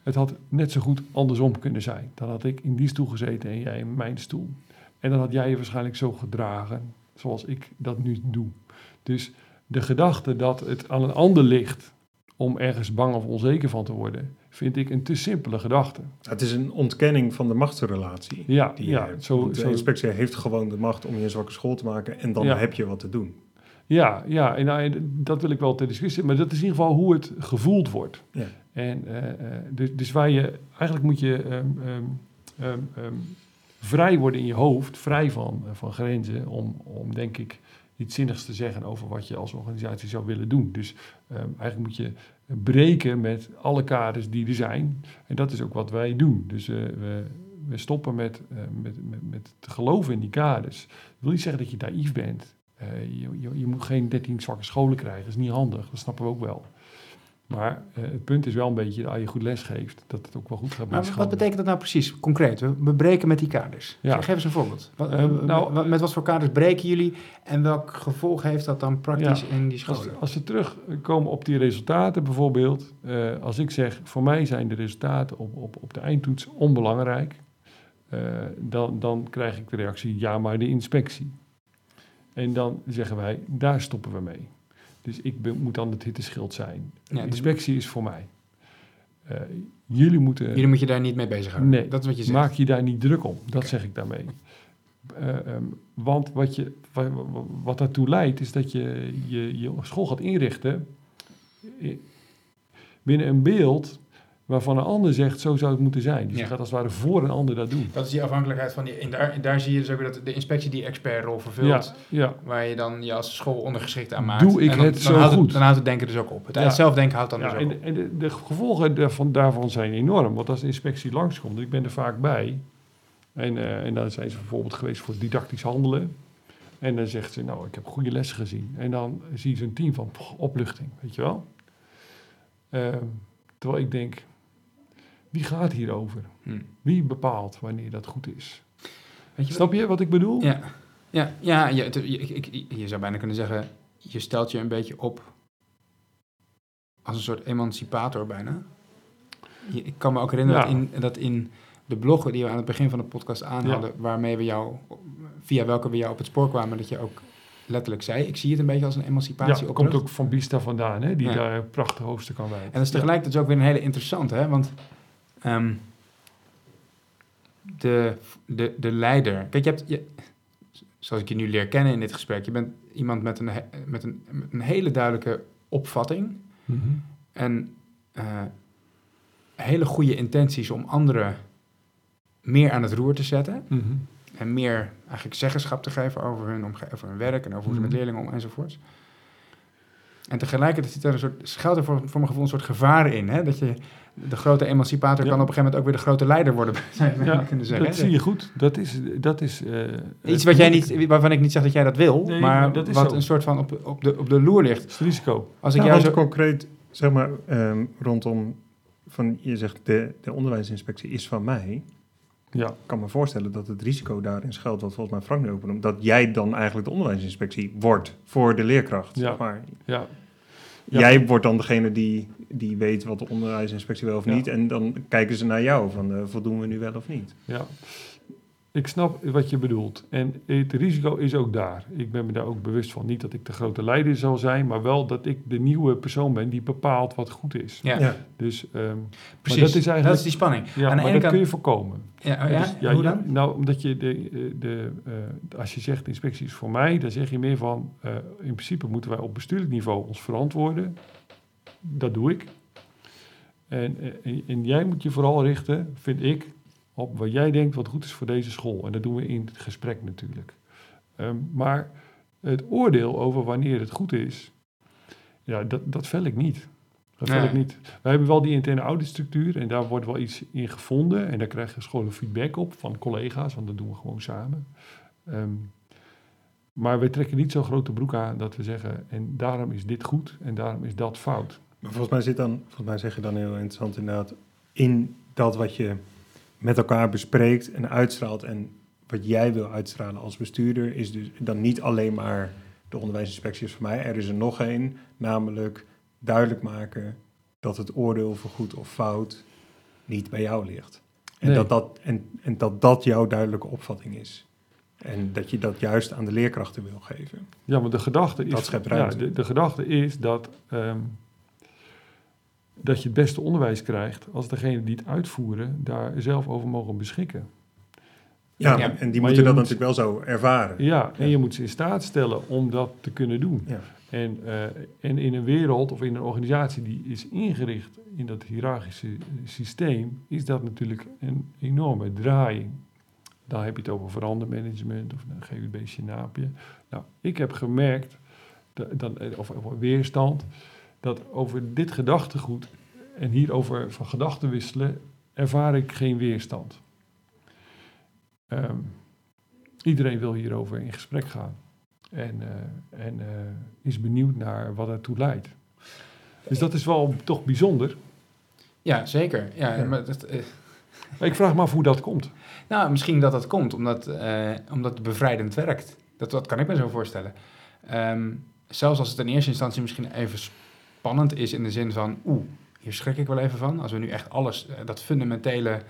Het had net zo goed andersom kunnen zijn. Dan had ik in die stoel gezeten en jij in mijn stoel. En dan had jij je waarschijnlijk zo gedragen zoals ik dat nu doe. Dus de gedachte dat het aan een ander ligt om ergens bang of onzeker van te worden, vind ik een te simpele gedachte. Het is een ontkenning van de machtsrelatie. Ja, Die je ja, hebt. zo, de zo, inspectie heeft gewoon de macht om je een zwakke school te maken en dan Ja. heb je wat te doen. Ja, ja en, nou, en dat wil ik wel ter discussie. Maar dat is in ieder geval hoe het gevoeld wordt. Ja. En, eh, eh, dus, dus waar je, eigenlijk moet je ehm, ehm, ehm, vrij worden in je hoofd, vrij van, eh, van grenzen, om, om denk ik iets zinnigs te zeggen over wat je als organisatie zou willen doen. Dus eigenlijk moet je breken met alle kaders die er zijn. En dat is ook wat wij doen. Dus we, we stoppen met, met, met, met te geloven in die kaders. Dat wil niet zeggen dat je naïef bent. Eh, je, je, je moet geen 13 zwakke scholen krijgen, dat is niet handig, dat snappen we ook wel. Maar eh, het punt is wel een beetje, als je goed les geeft, dat het ook wel goed gaat met wat betekent dat nou precies, concreet? We, breken met die kaders. Ja. Geef eens een voorbeeld. Wat, Eh, met- nou, met, wat voor kaders breken jullie en welk gevolg heeft dat dan praktisch Ja. in die scholen? als we terugkomen op die resultaten bijvoorbeeld, als ik zeg, voor mij zijn de resultaten op, op, op de eindtoets onbelangrijk, dan, dan krijg ik de reactie, ja, maar de inspectie. En dan zeggen wij, daar stoppen we mee. Dus ik ben- moet dan het hitteschild zijn. Ja, de inspectie is voor mij. Eh, jullie moeten... Jullie moet je daar niet mee bezighouden. Nee, dat is wat je zegt. Maak je daar niet druk om, dat zeg ik daarmee. Eh, ehm, want wat, je, wat, wat daartoe leidt, is dat je, je je school gaat inrichten binnen een beeld waarvan een ander zegt, zo zou het moeten zijn. Dus Ja. je gaat als het ware voor een ander dat doen. Dat is die afhankelijkheid van die. En daar, daar zie je dus ook weer dat de inspectie die expertrol vervult. Ja, ja. Waar je dan je als school ondergeschikt aan maakt. Doe ik En dan, het dan zo houdt goed? dan houdt het denken dus ook op. Het Ja. zelfdenken houdt dan ja dus ook en, op. en de, de gevolgen daarvan, daarvan zijn enorm. Want als de inspectie langskomt, ik ben er vaak bij. En, eh, en dan zijn ze bijvoorbeeld geweest voor didactisch handelen. En dan zegt ze, nou, ik heb goede lessen gezien. En dan zie je zo'n team van opluchting, weet je wel. Ehm, terwijl ik denk, wie gaat hierover? Hm. Wie bepaalt wanneer dat goed is? Weet je Snap je wat ik bedoel? Ja, ja, ja je, zou bijna kunnen zeggen, je stelt je een beetje op als een soort emancipator bijna. Ik kan me ook herinneren Ja. dat, in, dat in de bloggen die we aan het begin van de podcast aanhadden, waarmee we jou, via welke we jou op het spoor kwamen, dat je ook letterlijk zei, ik zie het een beetje als een Ja, emancipatie het komt ook van Bista vandaan, hè, die Ja. daar een prachtig hoofdstuk aan wijdt. En dat is tegelijkertijd ook weer een hele interessante, hè? Want ehm, de, de, de leider. Kijk, je hebt, je, zoals ik je nu leer kennen in dit gesprek, je bent iemand met een, met een, met een hele duidelijke opvatting Mhm. en eh, hele goede intenties om anderen meer aan het roer te zetten. Mhm. En meer eigenlijk zeggenschap te geven over hun, over hun werk en over hoe ze met Mhm. leerlingen om enzovoorts. En tegelijkertijd zit er een soort, schuilt er voor, voor mijn gevoel een soort gevaar in. Hè? Dat je de grote emancipator Ja. kan op een gegeven moment ook weer de grote leider worden, zou je bijna Ja, kunnen zeggen. dat hè? zie je goed. Dat is, dat is eh, Iets wat jij niet, waarvan ik niet zeg dat jij dat wil, Nee, maar dat is wat zo. een soort van op, op, de, op de loer ligt. Het is het risico. Als ik Ja, jou zo... concreet, zeg maar, ehm, rondom, van, je zegt de, de onderwijsinspectie is van mij. Ja, Ik kan me voorstellen dat het risico daarin schuilt, wat volgens mij Frank nu ook dat jij dan eigenlijk de onderwijsinspectie wordt voor de leerkracht. Ja. Zeg maar. ja. Ja. Jij wordt dan degene die, die weet wat de onderwijsinspectie wel of Ja. niet. En dan kijken ze naar jou van eh, voldoen we nu wel of niet. Ja, ik snap wat je bedoelt. En het risico is ook daar. Ik ben me daar ook bewust van. Niet dat ik de grote leider zal zijn, maar wel dat ik de nieuwe persoon ben die bepaalt wat goed is. Ja, Dus ehm, precies. dat is eigenlijk- die spanning. ja, Aan de maar ene dat kun kant... je voorkomen. Ja, oh ja? Dus, ja, hoe ja, dan? nou, omdat je de, eh, de, eh, als je zegt de inspectie is voor mij, dan zeg je meer van, eh, in principe moeten wij op bestuurlijk niveau ons verantwoorden. Dat doe ik. En, en, en jij moet je vooral richten, vind ik, op wat jij denkt wat goed is voor deze school. En dat doen we in het gesprek natuurlijk. Ehm, maar het oordeel over wanneer het goed is, ja, dat, dat vel ik niet. Dat vel Nee. ik niet. We hebben wel die interne auditstructuur en daar wordt wel iets in gevonden. En daar krijgen scholen feedback op van collega's, want dat doen we gewoon samen. Ehm, maar we trekken niet zo'n grote broek aan dat we zeggen, en daarom is dit goed en daarom is dat fout. Maar volgens mij zit dan, volgens mij zeg je dan heel interessant inderdaad, in dat wat je met elkaar bespreekt en uitstraalt en wat jij wil uitstralen als bestuurder, is dus dan niet alleen maar de onderwijsinspectie is voor mij. Er is er nog één, namelijk duidelijk maken dat het oordeel voor goed of fout niet bij jou ligt. En, Nee. dat, dat, en, en dat dat jouw duidelijke opvatting is. En dat je dat juist aan de leerkrachten wil geven. Ja, maar de gedachte is, Dat schept ja, de gedachte is dat, ehm, dat je het beste onderwijs krijgt als degene die het uitvoeren daar zelf over mogen beschikken. Ja, Ja, en die maar moeten je dat moet- natuurlijk wel zo ervaren. Ja, en Ja. je moet ze in staat stellen om dat te kunnen doen. Ja. En, eh, en in een wereld of in een organisatie die is ingericht in dat hiërarchische systeem, is dat natuurlijk een enorme draaiing. Dan heb je het over verandermanagement of een naapje. Nou, ik heb gemerkt, dat, dat, eh, of, of weerstand, dat over dit gedachtegoed en hierover van gedachten wisselen, ervaar ik geen weerstand. Ehm, iedereen wil hierover in gesprek gaan. En, eh, en eh, is benieuwd naar wat ertoe leidt. Dus dat is wel toch bijzonder. Ja, zeker. Ja, Ja. Maar dat, eh, ik vraag me af hoe dat komt. Nou, misschien dat dat komt omdat, omdat het bevrijdend werkt. Dat, dat kan ik me zo voorstellen. Ehm, zelfs als het in eerste instantie misschien even spannend is in de zin van... Oeh, hier schrik ik wel even van. Als we nu echt alles, eh, dat fundamentele...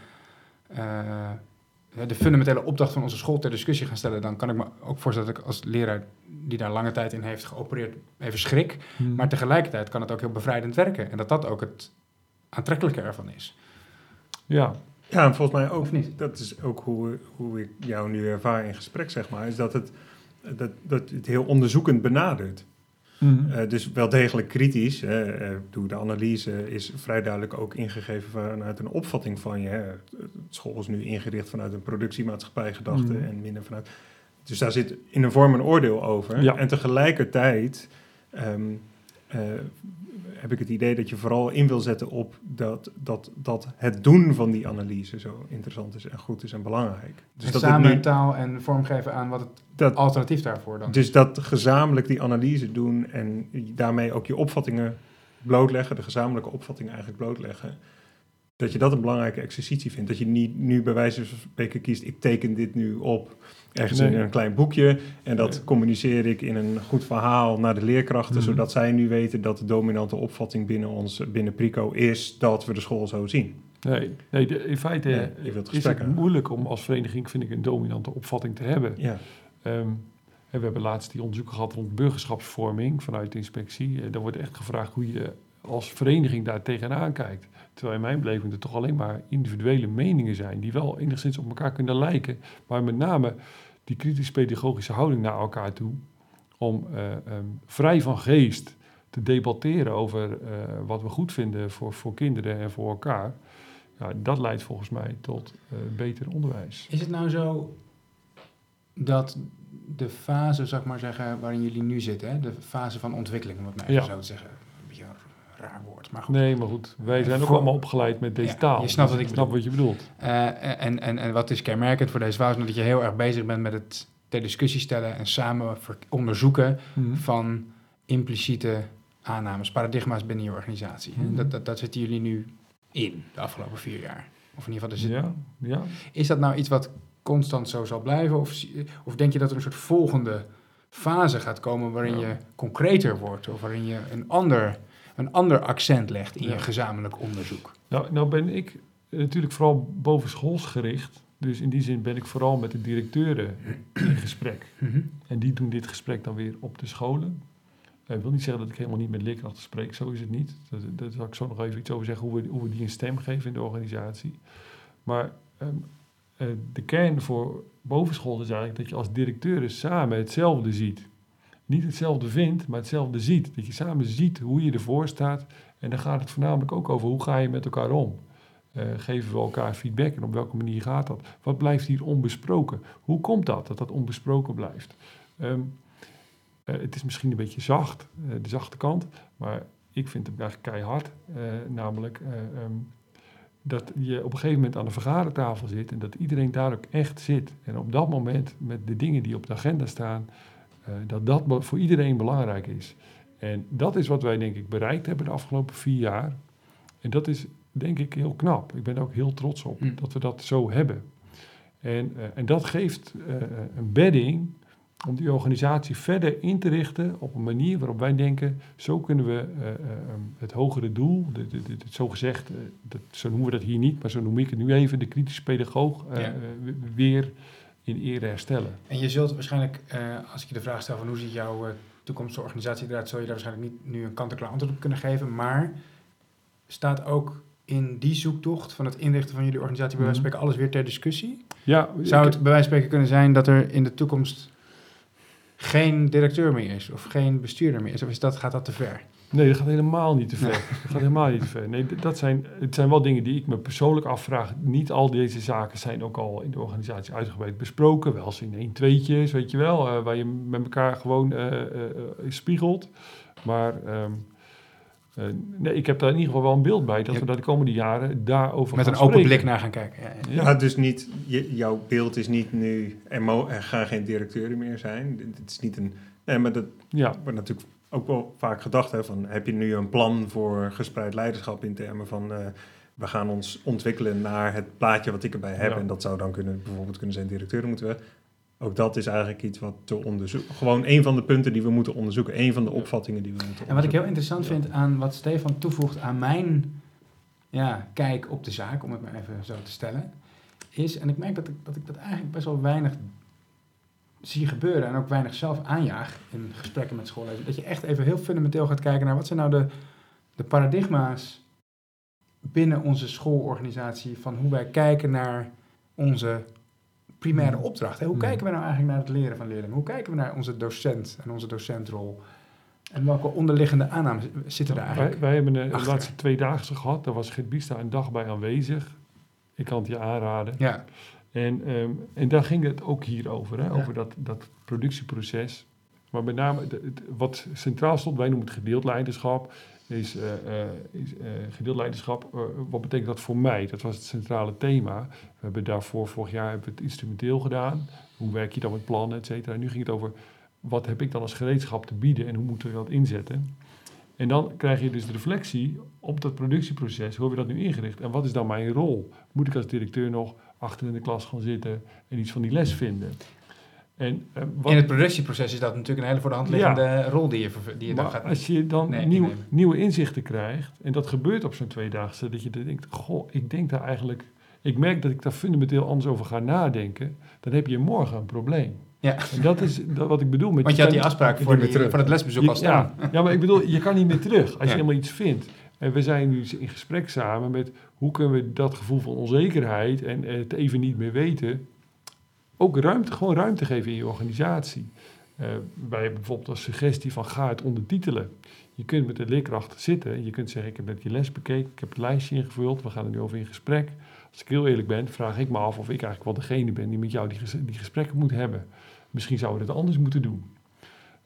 eh, de fundamentele opdracht van onze school ter discussie gaan stellen... dan kan ik me ook voorstellen dat ik als leraar die daar lange tijd in heeft geopereerd... even schrik. Maar tegelijkertijd kan het ook heel bevrijdend werken. En dat dat ook het aantrekkelijke ervan is. Ja, Ja, en volgens mij ook, niet? dat is ook hoe, hoe ik jou nu ervaar in gesprek, zeg maar, is dat het, dat, dat het heel onderzoekend benadert. Mhm. Eh, dus wel degelijk kritisch. Hè. Eh, de analyse is vrij duidelijk ook ingegeven vanuit een opvatting van je. Hè. School is nu ingericht vanuit een productiemaatschappij gedachte Mhm. en minder vanuit. Dus daar zit in een vorm een oordeel over. Ja. En tegelijkertijd ehm, eh, heb ik het idee dat je vooral in wil zetten op dat, dat, dat het doen van die analyse zo interessant is en goed is en belangrijk. Dus en dat samen nu, taal en vormgeven aan wat het dat, alternatief daarvoor dan dus dat gezamenlijk die analyse doen en daarmee ook je opvattingen blootleggen, de gezamenlijke opvattingen eigenlijk blootleggen. Dat je dat een belangrijke exercitie vindt. Dat je niet nu bij wijze van spreken kiest, ik teken dit nu op ergens Nee. in een klein boekje. En dat Nee. communiceer ik in een goed verhaal naar de leerkrachten, Mhm. zodat zij nu weten dat de dominante opvatting binnen ons, binnen Prico, is dat we de school zo zien. Nee, nee de, in feite Nee, wilt is het moeilijk om als vereniging, vind ik, een dominante opvatting te hebben. Ja, Ehm, en we hebben laatst die onderzoeken gehad rond burgerschapsvorming vanuit de inspectie. Eh, daar wordt echt gevraagd hoe je als vereniging daar tegenaan kijkt. Terwijl in mijn beleving er toch alleen maar individuele meningen zijn die wel enigszins op elkaar kunnen lijken. Maar met name die kritisch-pedagogische houding naar elkaar toe. Om eh, ehm, vrij van geest te debatteren over eh, wat we goed vinden voor, voor kinderen en voor elkaar. Ja, dat leidt volgens mij tot eh, beter onderwijs. Is het nou zo dat de fase, zeg ik maar zeggen, waarin jullie nu zitten, hè, de fase van ontwikkeling, om het maar even Ja. zo te zeggen, raar woord, maar goed. Nee, maar goed, wij zijn ook Voor- allemaal opgeleid met deze Ja, taal. je snapt wat Dus ik snap bedoel. wat je bedoelt. Eh, en, en, en wat is kenmerkend voor deze fase? Dat je heel erg bezig bent met het ter discussie stellen en samen onderzoeken van impliciete aannames, paradigma's binnen je organisatie. hè. Mhm. Dat, dat, dat zitten jullie nu in de afgelopen vier jaar. Of in ieder geval, er zit, Ja, ja. is dat nou iets wat constant zo zal blijven? Of, of denk je dat er een soort volgende fase gaat komen waarin Ja. je concreter wordt? Of waarin je een ander, een ander accent legt in Ja. je gezamenlijk onderzoek? Nou, nou ben ik natuurlijk vooral bovenschools gericht. Dus in die zin ben ik vooral met de directeuren in gesprek. En die doen dit gesprek dan weer op de scholen. Ik wil niet zeggen dat ik helemaal niet met leerkrachten spreek, zo is het niet. Daar daar zal ik zo nog even iets over zeggen, hoe we, hoe we die een stem geven in de organisatie. Maar ehm, eh, de kern voor bovenschool is eigenlijk dat je als directeuren samen hetzelfde ziet. Niet hetzelfde vindt, maar hetzelfde ziet. Dat je samen ziet hoe je ervoor staat. En dan gaat het voornamelijk ook over hoe ga je met elkaar om. Eh, geven we elkaar feedback en op welke manier gaat dat? Wat blijft hier onbesproken? Hoe komt dat, dat dat onbesproken blijft? Ehm, eh, het is misschien een beetje zacht, eh, de zachte kant, maar ik vind hem eigenlijk keihard. namelijk eh, ehm, dat je op een gegeven moment aan de vergadertafel zit en dat iedereen daar ook echt zit. En op dat moment met de dingen die op de agenda staan, dat dat be- voor iedereen belangrijk is. En dat is wat wij denk ik bereikt hebben de afgelopen vier jaar. En dat is denk ik heel knap. Ik ben er ook heel trots op Mm. dat we dat zo hebben. En, eh, en dat geeft eh, een bedding om die organisatie verder in te richten op een manier waarop wij denken, zo kunnen we eh, eh, ehm, het hogere doel, de, de, de, zo gezegd, eh, dat, zo noemen we dat hier niet, maar zo noem ik het nu even, de kritische pedagoog, eh, Ja. eh, weer in ere herstellen. En je zult waarschijnlijk, eh, als ik je de vraag stel van hoe ziet jouw eh, toekomstige organisatie eruit, zul je daar waarschijnlijk niet nu een kant-en-klaar antwoord op kunnen geven. Maar staat ook in die zoektocht van het inrichten van jullie organisatie bij wijze van spreken alles weer ter discussie? Ja, Zou het bij wijze van spreken kunnen zijn dat er in de toekomst geen directeur meer is of geen bestuurder meer is? Of is dat, gaat dat te ver? Nee, dat gaat helemaal niet te ver. Nee. Dat gaat helemaal niet te ver. Nee, dat zijn, het zijn wel dingen die ik me persoonlijk afvraag. Niet al deze zaken zijn ook al in de organisatie uitgebreid besproken. Wel eens in één tweetjes, weet je wel. eh, waar je met elkaar gewoon eh, spiegelt. Maar ehm, eh, nee, ik heb daar in ieder geval wel een beeld bij... dat Ja. we daar de komende jaren daarover Met gaan een open spreken. blik naar gaan kijken. Ja, ja. Ja, dus niet, je- jouw beeld is niet nu, er, mo- er gaan geen directeuren meer zijn. Dit dit is niet een, nee, maar dat Ja, wordt natuurlijk ook wel vaak gedacht. Hè, van, heb je nu een plan voor gespreid leiderschap in termen van, eh, we gaan ons ontwikkelen naar het plaatje wat ik erbij heb. Ja. En dat zou dan kunnen, bijvoorbeeld kunnen zijn directeuren moeten we. Ook dat is eigenlijk iets wat te onderzoeken. Gewoon een van de punten die we moeten onderzoeken. Een van de opvattingen die we moeten En wat ik heel onderzoeken. interessant vind aan wat Stefan toevoegt aan mijn ja, kijk op de zaak, om het maar even zo te stellen, is, en ik merk dat ik dat, ik dat eigenlijk best wel weinig zie gebeuren en ook weinig zelf aanjaag in gesprekken met schoolleiders, dat je echt even heel fundamenteel gaat kijken naar wat zijn nou de, de paradigma's binnen onze schoolorganisatie van hoe wij kijken naar onze primaire opdracht. Hè? Hoe Mm. kijken we nou eigenlijk naar het leren van leerlingen? Hoe kijken we naar onze docent en onze docentrol? En welke onderliggende aannames zitten wij, eigenlijk? wij hebben een, de laatste twee dagen gehad. Daar was Gert Biesta een dag bij aanwezig. Ik kan het je aanraden. Ja, En, ehm, en daar ging het ook hier over, hè? Ja. over dat, dat productieproces. Maar met name de- het- wat centraal stond, wij noemen het gedeeld leiderschap, is, eh, eh, is eh, gedeeld leiderschap. wat betekent dat voor mij? Dat was het centrale thema. We hebben daarvoor, vorig jaar hebben we het instrumenteel gedaan. Hoe werk je dan met plannen, et cetera. Nu ging het over, wat heb ik dan als gereedschap te bieden en hoe moeten we dat inzetten? En dan krijg je dus de reflectie op dat productieproces. Hoe hebben we dat nu ingericht? En wat is dan mijn rol? Moet ik als directeur nog achter in de klas gaan zitten en iets van die les vinden? En, eh, wat, in het productieproces is dat natuurlijk een hele voor de hand liggende rol die je, die je dan maar gaat... als je dan Nee, nieuw- nieuwe inzichten krijgt, en dat gebeurt op zo'n tweedaagse, dat je dan denkt, goh, ik denk daar eigenlijk, ik merk dat ik daar fundamenteel anders over ga nadenken, dan heb je morgen een probleem. Ja. En dat is dat wat ik bedoel met... Want je had die afspraak voor, die, voor het lesbezoek je- al staan. ja, ja, maar ik bedoel, je kan niet meer terug als Ja. je helemaal iets vindt. En we zijn nu in gesprek samen met hoe kunnen we dat gevoel van onzekerheid en het even niet meer weten, ook ruimte, gewoon ruimte geven in je organisatie. Eh, wij bijvoorbeeld als suggestie van ga het ondertitelen. Je kunt met de leerkracht zitten. Je kunt zeggen, ik heb net je les bekeken, ik heb het lijstje ingevuld, we gaan er nu over in gesprek. Als ik heel eerlijk ben, vraag ik me af of ik eigenlijk wel degene ben die met jou die, die gesprekken moet hebben. Misschien zouden we het anders moeten doen.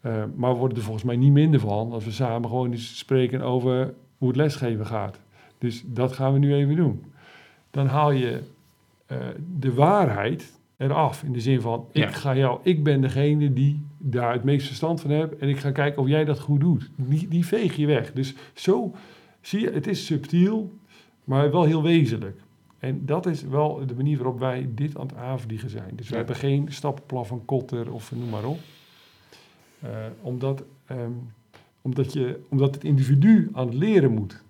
Eh, maar we worden er volgens mij niet minder van als we samen gewoon eens spreken over hoe het lesgeven gaat. Dus dat gaan we nu even doen. Dan haal je eh, de waarheid eraf. In de zin van, Ja. ik, ga jou, ik ben degene die daar het meest verstand van hebt. En ik ga kijken of jij dat goed doet. Die, die veeg je weg. Dus zo zie je, het is subtiel, maar wel heel wezenlijk. En dat is wel de manier waarop wij dit aan het aanvliegen zijn. Dus we Ja. hebben geen stappenplan van Kotter of noem maar op. Eh, omdat, ehm, omdat, je, omdat het individu aan het leren moet.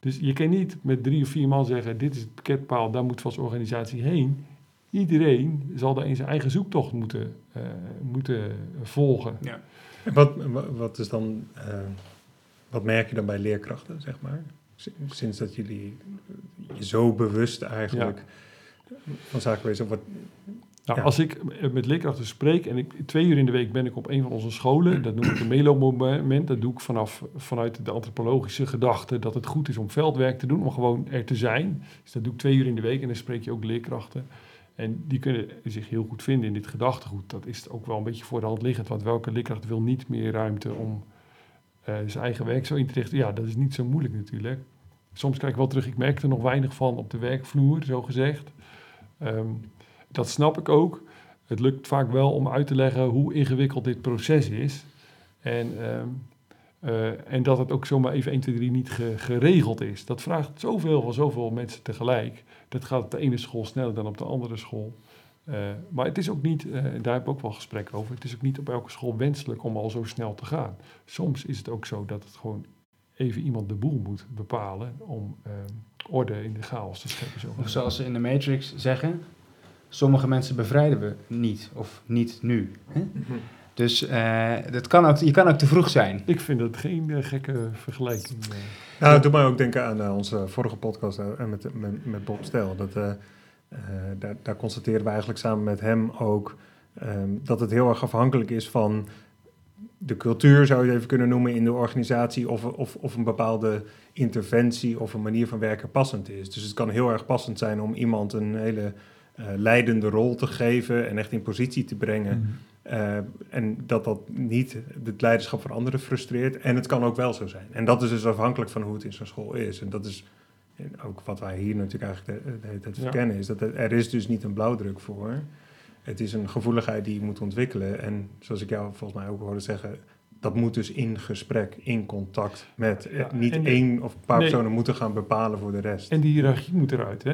Dus je kan niet met drie of vier man zeggen: dit is het pakketpaal, daar moet als organisatie heen. Iedereen zal daar in zijn eigen zoektocht moeten, eh, moeten volgen. Ja. En Wat, wa- wat is dan, eh, wat merk je dan bij leerkrachten, zeg maar? Sinds dat jullie je zo bewust eigenlijk van zaken wezen. Wat, Nou, Ja. Als ik met leerkrachten spreek en ik, twee uur in de week ben ik op een van onze scholen, dat noem ik een Melo-moment. Dat doe ik vanaf, vanuit de antropologische gedachte dat het goed is om veldwerk te doen, om gewoon er te zijn. Dus dat doe ik twee uur in de week en dan spreek je ook leerkrachten. En die kunnen zich heel goed vinden in dit gedachtegoed. Dat is ook wel een beetje voor de hand liggend, want welke leerkracht wil niet meer ruimte om eh, zijn eigen werk zo in te richten? Ja, dat is niet zo moeilijk natuurlijk. Soms krijg ik wel terug, ik merk er nog weinig van op de werkvloer, zo gezegd. Ehm, dat snap ik ook. Het lukt vaak wel om uit te leggen hoe ingewikkeld dit proces is. En, ehm, eh, en dat het ook zomaar even 1, 2, 3 niet ge- geregeld is. Dat vraagt zoveel van zoveel mensen tegelijk. Dat gaat op de ene school sneller dan op de andere school. Eh, maar het is ook niet, eh, daar heb ik ook wel gesprekken over, het is ook niet op elke school wenselijk om al zo snel te gaan. Soms is het ook zo dat het gewoon even iemand de boel moet bepalen om ehm, orde in de chaos te scheppen. Zo Of zoals ze in de Matrix zeggen, sommige mensen bevrijden we niet, of niet nu. Hè? Dus eh, dat kan ook, je kan ook te vroeg zijn. Ik vind dat geen eh, gekke vergelijking. nou, het doet mij ook denken aan onze vorige podcast en met, met, met Bob Stel. Dat, eh, eh, daar, daar constateren we eigenlijk samen met hem ook ehm, dat het heel erg afhankelijk is van de cultuur, zou je het even kunnen noemen, in de organisatie. Of, of, of een bepaalde interventie of een manier van werken passend is. Dus het kan heel erg passend zijn om iemand een hele eh, leidende rol te geven en echt in positie te brengen. Eh, en dat dat niet het leiderschap van anderen frustreert. En het kan ook wel zo zijn. En dat is dus afhankelijk van hoe het in zo'n school is. En dat is ook wat wij hier natuurlijk eigenlijk de, de hele tijd Ja. verkennen. Is dat er, is dus niet een blauwdruk voor. Het is een gevoeligheid die je moet ontwikkelen. En zoals ik jou volgens mij ook hoorde zeggen... dat moet dus in gesprek, in contact met... eh, Ja, niet één of een paar nee. personen moeten gaan bepalen voor de rest. En die hiërarchie moet eruit, hè?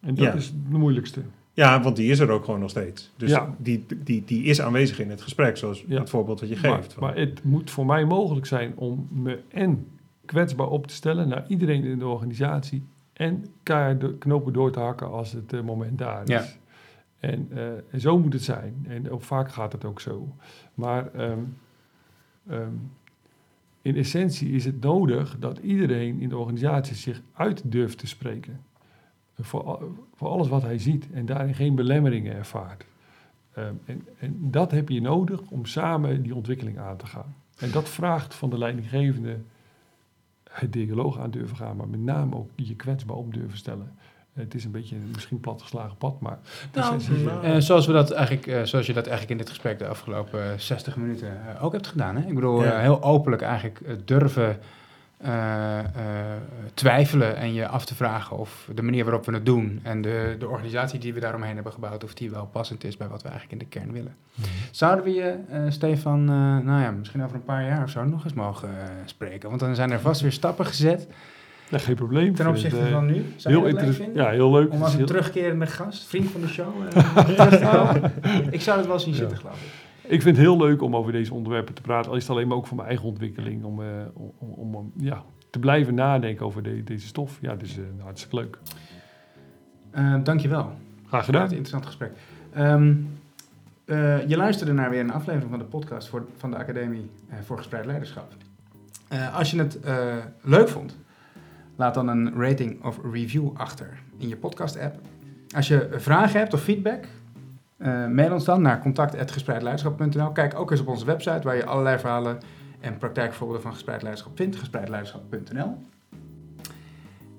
En dat Ja. is de moeilijkste. Ja, want die is er ook gewoon nog steeds. Dus Ja. die, die, die is aanwezig in het gesprek, zoals Ja. het voorbeeld wat je Maar, geeft. maar het moet voor mij mogelijk zijn om me en kwetsbaar op te stellen naar iedereen in de organisatie. En keihard de knopen door te hakken als het eh, moment daar is. Ja. En, eh, en zo moet het zijn. En ook vaak gaat het ook zo. Maar ehm, ehm, in essentie is het nodig dat iedereen in de organisatie zich uit durft te spreken. Voor, voor alles wat hij ziet en daarin geen belemmeringen ervaart. Ehm, en, en dat heb je nodig om samen die ontwikkeling aan te gaan. En dat vraagt van de leidinggevende het dialoog aan durven gaan, maar met name ook je kwetsbaar op durven stellen. Het is een beetje een misschien platgeslagen pad, maar... Nou, is- nou, Eh, zoals, we dat eigenlijk, eh, zoals je dat eigenlijk in dit gesprek de afgelopen eh, 60 minuten eh, ook hebt gedaan. Hè? Ik bedoel, Ja. heel openlijk eigenlijk durven twijfelen en je af te vragen of de manier waarop we het doen en de, de organisatie die we daaromheen hebben gebouwd, of die wel passend is bij wat we eigenlijk in de kern willen. Zouden we je, eh, Stefan, eh, nou ja, misschien over een paar jaar of zo nog eens mogen eh, spreken? Want dan zijn er vast weer stappen gezet Ja, geen probleem. ten opzichte het, eh, van nu. Zou Heel je dat leuk interessant. vinden? Ja, heel leuk. Om als een heel- terugkerende gast, vriend van de show, eh, komen. Ik zou het wel zien zitten, geloof ik. Ik vind het heel leuk om over deze onderwerpen te praten. Al is het alleen maar ook voor mijn eigen ontwikkeling. Om, eh, om, om, om, ja, te blijven nadenken over de- deze stof. Ja, dus hartstikke leuk. Eh, dankjewel Graag voor het gedaan. interessant gesprek. Ehm, eh, je luisterde naar weer een aflevering van de podcast voor, van de Academie voor Gespreid Leiderschap. Als je het leuk vond, laat dan een rating of review achter in je podcast-app. Als je vragen hebt of feedback, eh, mail ons dan naar contact.gespreidleiderschap.nl. Kijk ook eens op onze website waar je allerlei verhalen en praktijkvoorbeelden van gespreid leiderschap vindt, gespreidleiderschap.nl.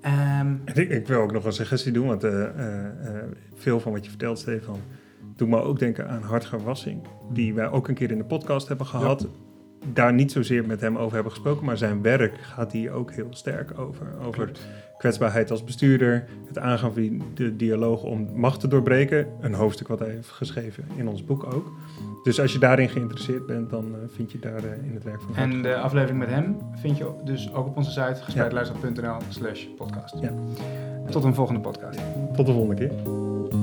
Ehm, Ik, ik wil ook nog een suggestie doen, want eh, eh, veel van wat je vertelt, Stefan, doet me ook denken aan Hartger Wassing, die wij ook een keer in de podcast hebben gehad. Daar niet zozeer met hem over hebben gesproken, maar zijn werk gaat hier ook heel sterk over. Over kwetsbaarheid als bestuurder, het aangaan van de dialoog om macht te doorbreken. Een hoofdstuk wat hij heeft geschreven in ons boek ook. Dus als je daarin geïnteresseerd bent, dan eh, vind je daar eh, in het werk van En de aflevering met hem vind je dus ook op onze site gespreidleiderschap.nl slash podcast. Ja. Tot een volgende podcast. Tot de volgende keer.